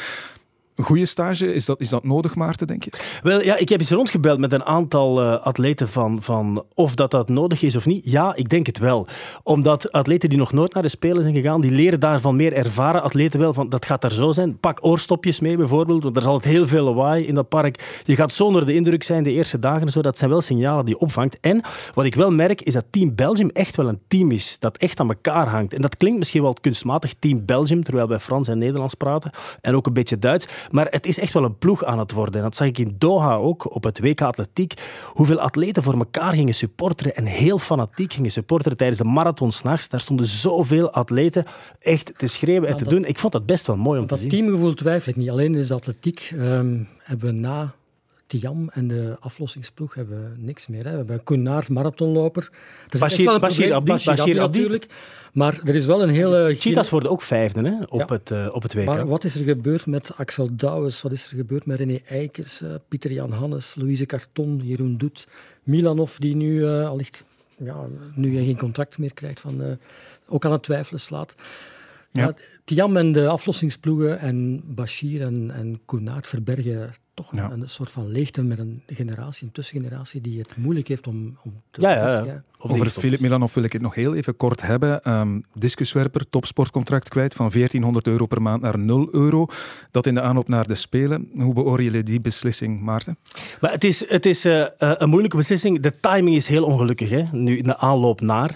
Een goede stage, is dat, is dat nodig, Maarten, denk je? Wel, ja, ik heb eens rondgebeld met een aantal uh, atleten van, van of dat dat nodig is of niet. Ja, ik denk het wel. Omdat atleten die nog nooit naar de Spelen zijn gegaan, die leren daarvan meer ervaren atleten wel van dat gaat daar zo zijn. Pak oorstopjes mee bijvoorbeeld, want er is altijd heel veel lawaai in dat park. Je gaat zo onder de indruk zijn de eerste dagen en zo. Dat zijn wel signalen die je opvangt. En wat ik wel merk, is dat Team Belgium echt wel een team is dat echt aan elkaar hangt. En dat klinkt misschien wel kunstmatig, Team Belgium, terwijl wij Frans en Nederlands praten en ook een beetje Duits. Maar het is echt wel een ploeg aan het worden. En dat zag ik in Doha ook, op het WK Atletiek. Hoeveel atleten voor elkaar gingen supporteren en heel fanatiek gingen supporteren tijdens de marathon s'nachts. Daar stonden zoveel atleten echt te schreeuwen en te doen. Ik vond dat best wel mooi om te zien. Dat teamgevoel twijfel ik niet. Alleen is de atletiek, um, hebben we na Tiam en de aflossingsploeg hebben we niks meer. Hè. We hebben Koenaert, marathonloper. Er Bashir, wel een Bashir Abdi, Bashir Abdi. natuurlijk. Maar er is wel een hele... Cheetahs worden ook vijfde hè, op, Ja. het, eh, op het WK. Maar wat is er gebeurd met Axel Douwes? Wat is er gebeurd met René Eikers, eh, Pieter-Jan Hannes, Louise Carton, Jeroen Doet, Milanov, die nu uh, allicht ja, nu geen contract meer krijgt, van, uh, ook aan het twijfelen slaat. Ja. ja Tiam en de aflossingsploegen en Bashir en, en Koenaert verbergen toch ja. een, een, soort van leegte met een generatie, een tussengeneratie, die het moeilijk heeft om, om te ja, ja, vestigen. Over Filip Milanov wil ik het nog heel even kort hebben. Um, discuswerper, topsportcontract kwijt van 1400 euro per maand naar 0 euro. Dat in de aanloop naar de Spelen. Hoe beoordeel je die beslissing, Maarten? Maar het is, het is uh, een moeilijke beslissing. De timing is heel ongelukkig, hè? nu in de aanloop naar.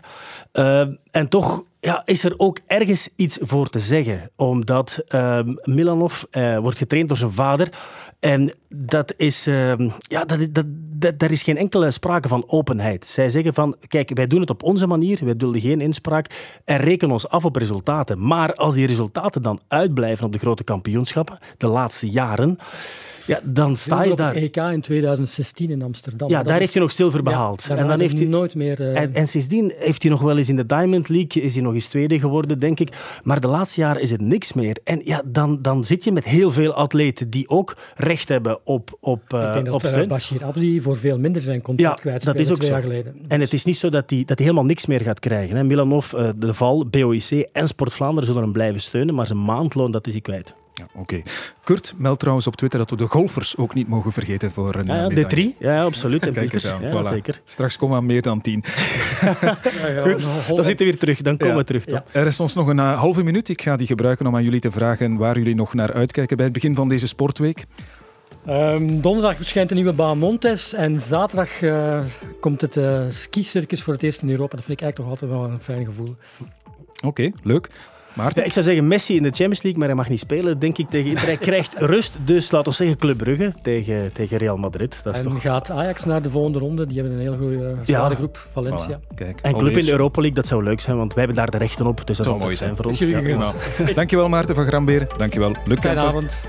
Uh, en toch ja, is er ook ergens iets voor te zeggen. Omdat uh, Milanov uh, wordt getraind door zijn vader. En dat is, uh, ja, dat, dat, dat, daar is geen enkele sprake van openheid. Zij zeggen van, kijk, wij doen het op onze manier, wij dulden geen inspraak en rekenen ons af op resultaten. Maar als die resultaten dan uitblijven op de grote kampioenschappen, de laatste jaren, ja, dan sta je op daar. het EK in 2016 in Amsterdam. Ja, daar is... heeft hij nog zilver behaald. Ja, en dan heeft hij nooit meer. Uh... En, en, sindsdien heeft hij nog wel eens in de Diamond League is hij nog eens tweede geworden, denk ik. Maar de laatste jaren is het niks meer. En ja, dan, dan zit je met heel veel atleten die ook recht hebben op op uh, Ik denk op dat uh, Bashir Abdi voor veel minder zijn contract ja, kwijt dat is ook twee zo. jaar geleden. En het is niet zo dat hij dat hij helemaal niks meer gaat krijgen. Hè. Milanov, uh, De Val, BOIC en Sport Vlaanderen zullen hem blijven steunen, maar zijn maandloon dat is hij kwijt. Ja, Oké. Okay. Kurt meldt trouwens op Twitter dat we de golfers ook niet mogen vergeten voor een ja, ja, de drie, ja, absoluut. En Kijk eens Pieters, aan, ja, voilà. zeker. Straks komen we aan meer dan tien. ja, Goed, dan zitten we weer terug. Dan komen we terug. Toch? Er is ons nog een uh, halve minuut. Ik ga die gebruiken om aan jullie te vragen waar jullie nog naar uitkijken bij het begin van deze sportweek. Um, donderdag verschijnt de nieuwe baan Montes en zaterdag uh, komt het uh, skicircus voor het eerst in Europa. Dat vind ik eigenlijk toch altijd wel een fijn gevoel. Oké, okay, leuk. Maarten? Ja, ik zou zeggen Messi in de Champions League, maar hij mag niet spelen, denk ik, tegen Inter. Hij krijgt rust, dus laten we zeggen Club Brugge tegen, tegen Real Madrid. Dat is en toch... gaat Ajax naar de volgende ronde? Die hebben een heel goede ja. groep, Valencia. Voilà. Kijk, en club in de Europa League, dat zou leuk zijn, want wij hebben daar de rechten op, dus dat zou mooi zijn voor ons. Ja, Dankjewel Maarten van Gramberen. Dankjewel Luc Goedenavond.